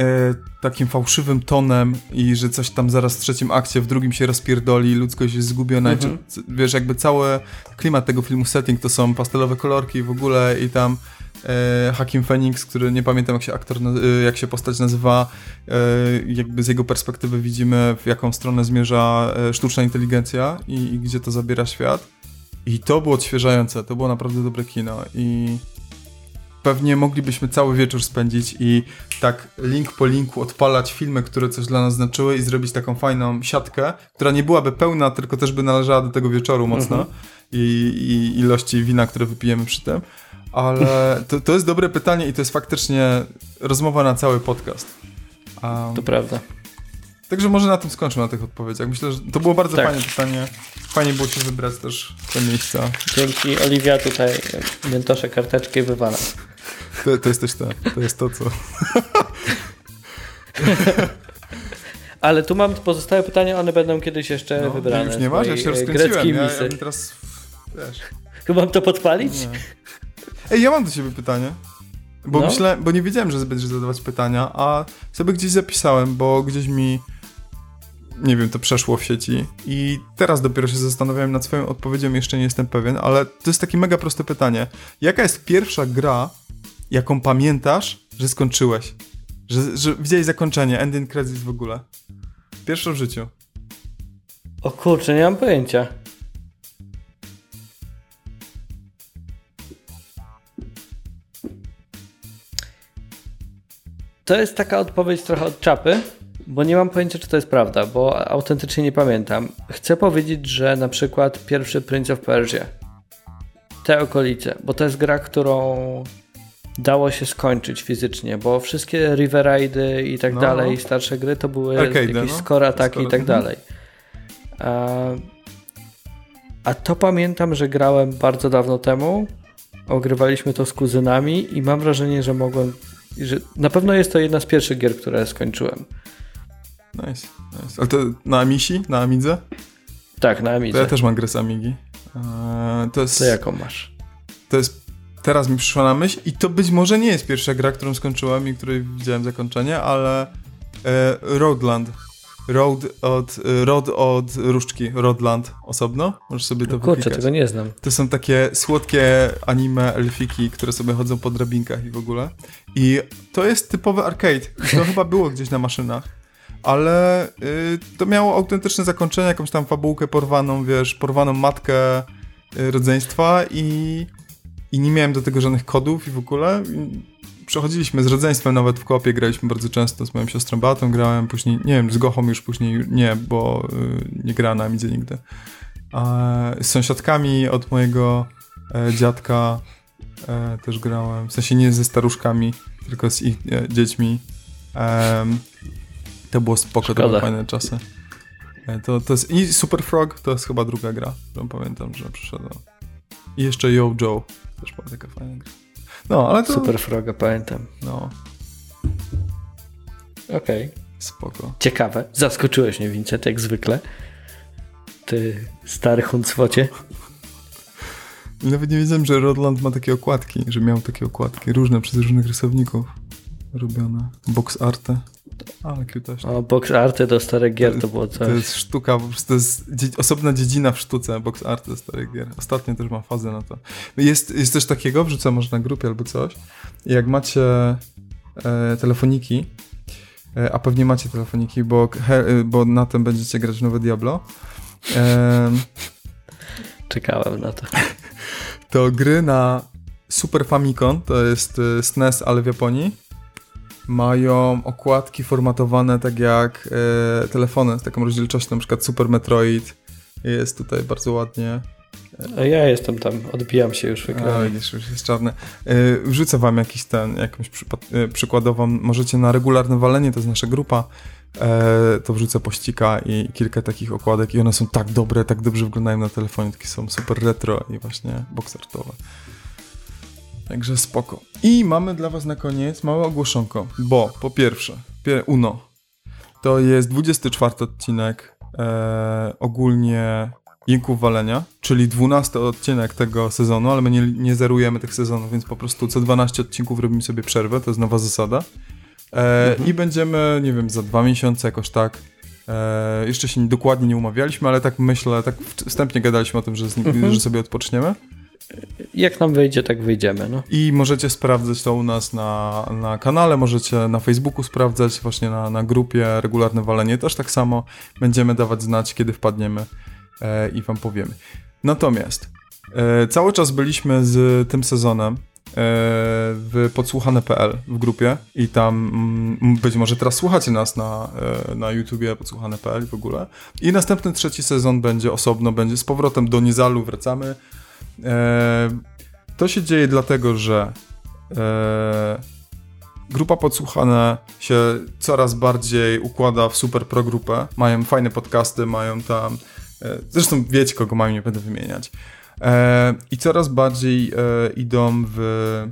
e, takim fałszywym tonem i że coś tam zaraz w trzecim akcie, w drugim się rozpierdoli, ludzkość jest zgubiona. Mhm. Czy, wiesz, jakby cały klimat tego filmu, setting to są pastelowe kolorki w ogóle i tam e, Hakim Phoenix, który nie pamiętam jak się aktor, e, jak się postać nazywa, e, jakby z jego perspektywy widzimy w jaką stronę zmierza e, sztuczna inteligencja i, i gdzie to zabiera świat. I to było odświeżające, to było naprawdę dobre kino i pewnie moglibyśmy cały wieczór spędzić i tak link po linku odpalać filmy, które coś dla nas znaczyły i zrobić taką fajną siatkę, która nie byłaby pełna, tylko też by należała do tego wieczoru mocno i, i ilości wina, które wypijemy przy tym. Ale to, to jest dobre pytanie i to jest faktycznie rozmowa na cały podcast. Um, To prawda. Także może na tym skończmy, na tych odpowiedziach. Myślę, że to było bardzo Tak. fajne pytanie. Fajnie było się wybrać też te miejsca. Dzięki Oliwia tutaj miętosze karteczkę i wywala. To, to jesteś to. To jest to, co... (laughs) Ale tu mam pozostałe pytania, one będą kiedyś jeszcze No, wybrane. już nie masz, ja się rozkręciłem. Ja, misy. teraz... Wiesz... (laughs) Mam to podpalić? Nie. Ej, ja mam do ciebie pytanie. Bo No. myślę, bo nie wiedziałem, że będziesz zadawać pytania, a sobie gdzieś zapisałem, bo gdzieś mi nie wiem, to przeszło w sieci i teraz dopiero się zastanawiałem nad swoją odpowiedzią, jeszcze nie jestem pewien, ale to jest takie mega proste pytanie. Jaka jest pierwsza gra, jaką pamiętasz, że skończyłeś? Że, że widziałeś zakończenie, ending credits w ogóle? Pierwszą w życiu. O kurczę, nie mam pojęcia. To jest taka odpowiedź trochę od czapy, bo nie mam pojęcia, czy to jest prawda, bo autentycznie nie pamiętam. Chcę powiedzieć, że na przykład pierwszy Prince of Persia, te okolice, bo to jest gra, którą dało się skończyć fizycznie, bo wszystkie River i tak No. dalej, starsze gry to były jakieś no. score ataki i tak mhm. dalej. A, a to pamiętam, że grałem bardzo dawno temu. Ogrywaliśmy to z kuzynami i mam wrażenie, że mogłem. Że na pewno jest to jedna z pierwszych gier, które skończyłem. Nice, nice. Ale to na Amisi, na Amidze? Tak, na To Amidze. ja też mam grę z Amigi. Eee, to jest... To jaką masz? To jest. Teraz mi przyszła na myśl i to być może nie jest pierwsza gra, którą skończyłem i której widziałem zakończenie, ale e, Roadland. Road od, Rod od różdżki, Rodland osobno. Możesz sobie to No kurczę, wyklikać. tego nie znam. To są takie słodkie anime elfiki, które sobie chodzą po drabinkach i w ogóle. I to jest typowy arcade. To chyba było gdzieś na maszynach. Ale y, to miało autentyczne zakończenie, jakąś tam fabułkę porwaną, wiesz, porwaną matkę y, rodzeństwa i, i nie miałem do tego żadnych kodów i w ogóle. I przechodziliśmy z rodzeństwem nawet w kopie, graliśmy bardzo często z moją siostrą Beatą, grałem później, nie wiem, z Gochą już później nie, bo y, nie grała na nigdy. A z sąsiadkami od mojego e, dziadka e, też grałem. W sensie nie ze staruszkami, tylko z ich e, dziećmi. Em, to było spoko, to Szkoda. były fajne czasy. E, to, to jest, I Super Frog to jest chyba druga gra, którą pamiętam, że przyszedłem. I jeszcze Yo Joe, też była taka fajna gra. No, ale to... Super Froga, pamiętam. No, Okej. spoko. Ciekawe. Zaskoczyłeś mnie, Vincent, jak zwykle. Ty stary huncwocie. Nawet nie wiedziałem, że Rodland ma takie okładki, że miał takie okładki, różne przez różnych rysowników robione. Box arty. Ale cute O, box arty do starych gier to było To coś. jest sztuka, po prostu to jest osobna dziedzina w sztuce, box art ze starych gier. Ostatnio też mam fazę na to. Jest, jest też takiego, wrzucę może na grupie albo coś, jak macie e, telefoniki, e, a pewnie macie telefoniki, bo, he, e, bo na tym będziecie grać nowe Diablo, em, (laughs) Czekałem na to. (laughs) to gry na Super Famicom, to jest e, SNES, ale w Japonii, mają okładki formatowane tak jak e, telefony z taką rozdzielczością, na przykład Super Metroid jest tutaj bardzo ładnie. A ja jestem tam, odbijam się już A, wygrałem. widzisz, już jest czarny. Yy, wrzucę wam jakiś ten, jakąś yy, przykładową, możecie na regularne walenie, to jest nasza grupa, e, to wrzucę pościka i kilka takich okładek i one są tak dobre, tak dobrze wyglądają na telefonie, takie są super retro i właśnie boxertowe. Także spoko. I mamy dla was na koniec małe ogłoszonko, bo po pierwsze, pie- Uno, to jest 24 odcinek e, ogólnie Jęków Walenia, czyli 12 odcinek tego sezonu, ale my nie, nie zerujemy tych sezonów, więc po prostu co 12 odcinków robimy sobie przerwę, to jest nowa zasada. E, I będziemy, nie wiem, za dwa miesiące jakoś tak. E, jeszcze się nie, dokładnie nie umawialiśmy, ale tak myślę, tak wstępnie gadaliśmy o tym, że, z nim, że sobie odpoczniemy. Jak nam wyjdzie, tak wyjdziemy. No. I możecie sprawdzać to u nas na, na kanale, możecie na Facebooku sprawdzać, właśnie na, na grupie Regularne Walenie też tak samo. Będziemy dawać znać, kiedy wpadniemy e, i wam powiemy. Natomiast e, cały czas byliśmy z tym sezonem e, w podsłuchane.pl w grupie i tam mm, być może teraz słuchacie nas na, e, na YouTubie podsłuchane.pl w ogóle. I następny trzeci sezon będzie osobno, będzie z powrotem do Nizalu, wracamy. E, to się dzieje dlatego, że e, grupa podsłuchane się coraz bardziej układa w super pro grupę. Mają fajne podcasty, mają tam. E, zresztą wiecie, kogo mają, nie będę wymieniać. I coraz bardziej idą w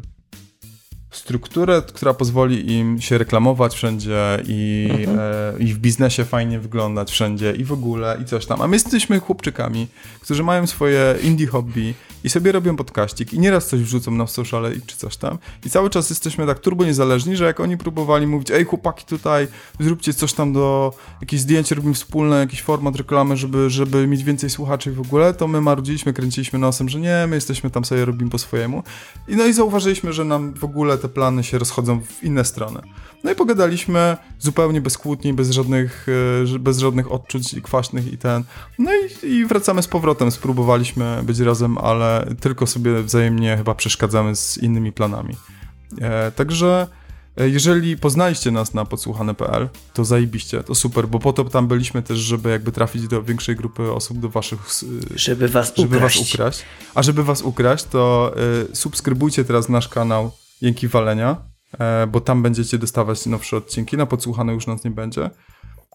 strukturę, która pozwoli im się reklamować wszędzie i, e, i w biznesie fajnie wyglądać wszędzie i w ogóle i coś tam. A my jesteśmy chłopczykami, którzy mają swoje indie hobby i sobie robią podkaścik i nieraz coś wrzucą na sociale czy coś tam. I cały czas jesteśmy tak turbo niezależni, że jak oni próbowali mówić, ej chłopaki tutaj, zróbcie coś tam do, jakieś zdjęcie robimy wspólne, jakiś format reklamy, żeby, żeby mieć więcej słuchaczy w ogóle, to my marudziliśmy, kręciliśmy nosem, że nie, my jesteśmy tam sobie robimy po swojemu. I no i zauważyliśmy, że nam w ogóle te plany się rozchodzą w inne strony. No i pogadaliśmy zupełnie bez kłótni, bez żadnych, e, bez żadnych odczuć kwaśnych i ten. No i, i wracamy z powrotem. Spróbowaliśmy być razem, ale tylko sobie wzajemnie chyba przeszkadzamy z innymi planami. E, także e, jeżeli poznaliście nas na podsłuchane.pl, to zajebiście, to super, bo po to tam byliśmy też, żeby jakby trafić do większej grupy osób, do waszych e, Żeby was żeby ukraść. was ukraść. A żeby was ukraść, to subskrybujcie teraz nasz kanał Jęki Walenia, bo tam będziecie dostawać nowsze odcinki. Na podsłuchane już nas nie będzie.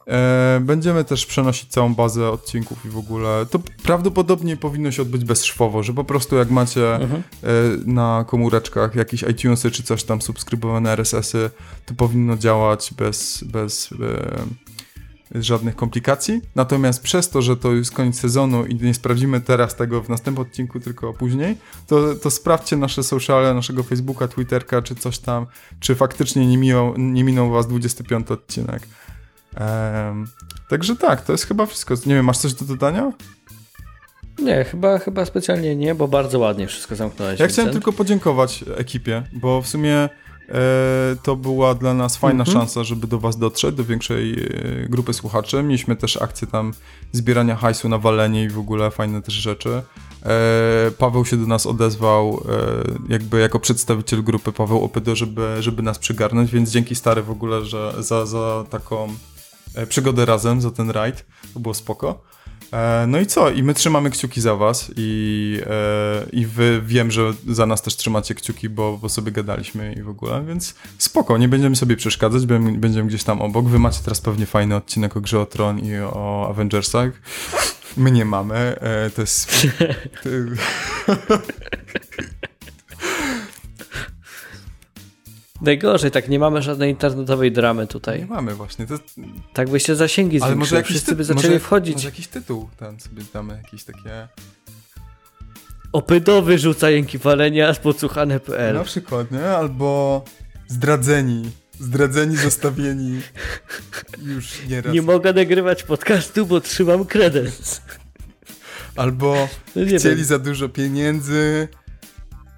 E, będziemy też przenosić całą bazę odcinków i w ogóle. To prawdopodobnie powinno się odbyć bezszwowo, że po prostu jak macie Mhm. e, na komóreczkach jakieś iTunesy czy coś tam subskrybowane RSS-y, to powinno działać bez, bez e, żadnych komplikacji. Natomiast przez to, że to jest koniec sezonu i nie sprawdzimy teraz tego w następnym odcinku, tylko później, to, to sprawdźcie nasze sociale, naszego Facebooka, Twitterka czy coś tam, czy faktycznie nie, miło, nie minął was 25 odcinek. Em, także tak, to jest chyba wszystko. Nie wiem, masz coś do dodania? Nie, chyba, chyba specjalnie nie, bo bardzo ładnie wszystko zamknąłeś. Ja chciałem Vincent. tylko podziękować ekipie, bo w sumie e, to była dla nas fajna Mhm. szansa, żeby do was dotrzeć, do większej e, grupy słuchaczy. Mieliśmy też akcję tam zbierania hajsu na walenie i w ogóle fajne też rzeczy. E, Paweł się do nas odezwał e, jakby jako przedstawiciel grupy Paweł Opydo, żeby, żeby nas przygarnąć, więc dzięki stary w ogóle, że za, za taką przygodę razem, za ten rajd. To było spoko. E, No i co? I my trzymamy kciuki za was i, e, i wy wiem, że za nas też trzymacie kciuki, bo, bo sobie gadaliśmy i w ogóle, więc spoko, nie będziemy sobie przeszkadzać, będziemy, gdzieś tam obok. Wy macie teraz pewnie fajny odcinek o Grze o Tron i o Avengersach. My nie mamy, e, to jest... (laughs) Najgorzej, tak nie mamy żadnej internetowej dramy Nie tutaj. mamy właśnie, to, Tak by się zasięgi ale może zwiększyły, jakiś, wszyscy by zaczęli może, wchodzić. może jakiś tytuł ten sobie damy, jakieś takie... Opydowy rzuca jęki walenia z podsłuchane.pl. Na przykład, nie? Albo zdradzeni. Zdradzeni, zostawieni. Już nieraz. Nie mogę nagrywać podcastu, bo trzymam kredens. Albo No nie chcieli wiem. za dużo pieniędzy.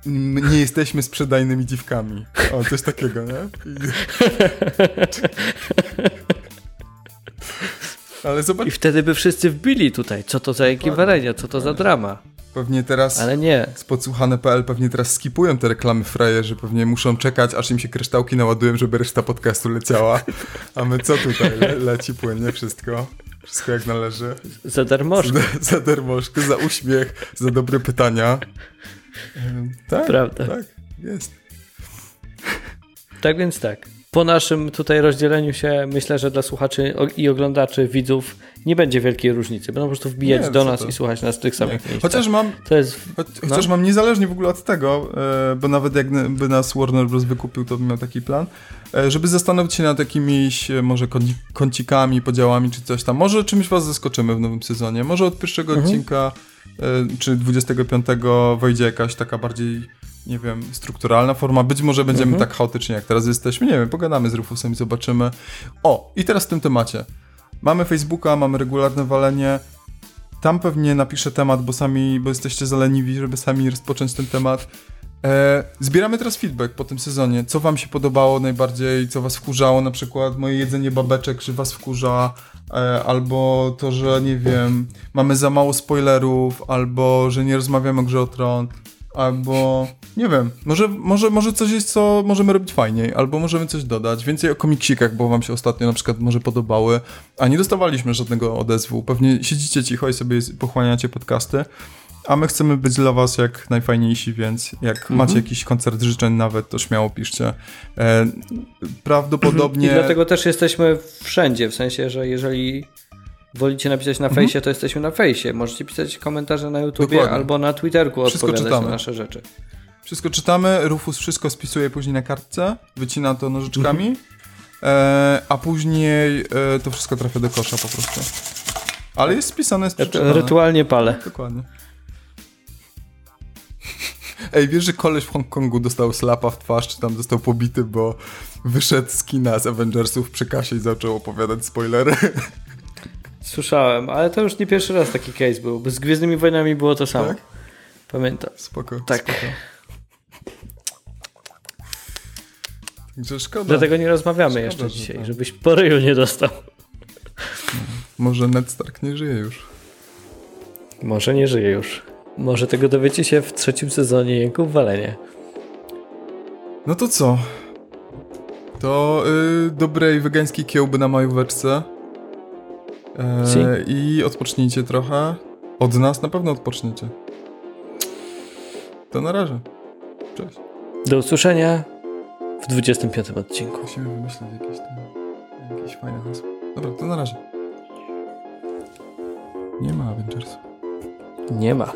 Nie jesteśmy sprzedajnymi dziwkami. O, coś takiego, nie? I... Ale zobacz, I wtedy by wszyscy wbili tutaj, co to za jęki Dokładnie, walenia, co to za drama. pewnie teraz Ale nie. z podsłuchane.pl pewnie teraz skipują te reklamy frajerzy, pewnie muszą czekać, aż im się kryształki naładują, żeby reszta podcastu leciała. A my co tutaj? Le leci płynnie wszystko. Wszystko jak należy. Za darmożkę. Za, za darmożkę, za uśmiech, za dobre pytania. Tak, Prawda. tak, jest. Tak więc tak. Po naszym tutaj rozdzieleniu się myślę, że dla słuchaczy i oglądaczy, widzów nie będzie wielkiej różnicy. Będą po prostu wbijać Nie, do nas to? i słuchać nas w tych samych miejscach. Chociaż mam, To jest... Choć, No. Chociaż mam niezależnie w ogóle od tego, e, bo nawet jakby nas Warner Bros. wykupił, to bym miał taki plan, e, żeby zastanowić się nad jakimiś e, może kąci- kącikami, podziałami czy coś tam. Może czymś was zaskoczymy w nowym sezonie. Może od pierwszego Mhm. odcinka czy 25 wejdzie jakaś taka bardziej, nie wiem, strukturalna forma. Być może będziemy Mhm. tak chaotycznie jak teraz jesteśmy. Nie wiem, pogadamy z Rufusem i zobaczymy. O, i teraz w tym temacie. Mamy Facebooka, mamy regularne walenie. Tam pewnie napiszę temat, bo sami, bo jesteście zaleniwi, żeby sami rozpocząć ten temat. E, zbieramy teraz feedback po tym sezonie. Co wam się podobało najbardziej, co was wkurzało, na przykład moje jedzenie babeczek, że was wkurza, e, albo to, że nie wiem, mamy za mało spoilerów, albo że nie rozmawiamy o grze o tron, albo nie wiem, może, może, może coś jest, co możemy robić fajniej, albo możemy coś dodać. Więcej o komiksikach, bo wam się ostatnio na przykład może podobały, a nie dostawaliśmy żadnego odezwu. Pewnie siedzicie cicho i sobie pochłaniacie podcasty. A my chcemy być dla was jak najfajniejsi, więc jak macie jakiś koncert życzeń nawet, to śmiało piszcie. E, prawdopodobnie... I dlatego też jesteśmy wszędzie, w sensie, że jeżeli wolicie napisać na Mhm. fejsie, to jesteśmy na fejsie. Możecie pisać komentarze na YouTubie Dokładnie. albo na Twitterku Wszystko odpowiadać czytamy. na nasze rzeczy. Wszystko czytamy, Rufus wszystko spisuje później na kartce, wycina to nożyczkami, e, a później e, to wszystko trafia do kosza po prostu. Ale jest spisane, jest przeczytane. Rytualnie palę. Dokładnie. (laughs) Ej, wiesz, że koleś w Hongkongu dostał slapa w twarz, czy tam został pobity, bo wyszedł z kina z Avengersów przy kasie i zaczął opowiadać spoilery. (laughs) Słyszałem, ale to już nie pierwszy raz taki case był. Z Gwiezdnymi Wojnami było to samo. Tak? Pamiętam. Spoko, Tak. spoko. Także szkoda. Dlatego nie rozmawiamy Szkoda, jeszcze że dzisiaj, tak. żebyś po nie dostał. Może Ned Stark nie żyje już. Może nie żyje już. Może tego dowiecie się w trzecim sezonie Jęków Walenie. No to co? To y, dobrej wegańskiej kiełby na majóweczce. Si. E, I odpocznijcie trochę. Od nas na pewno odpoczniecie. To na razie. Cześć. Do usłyszenia w 25 odcinku. Musimy wymyślić jakieś tam, jakieś fajne hasło. Dobra, to na razie. Nie ma Avengersów. Nie ma.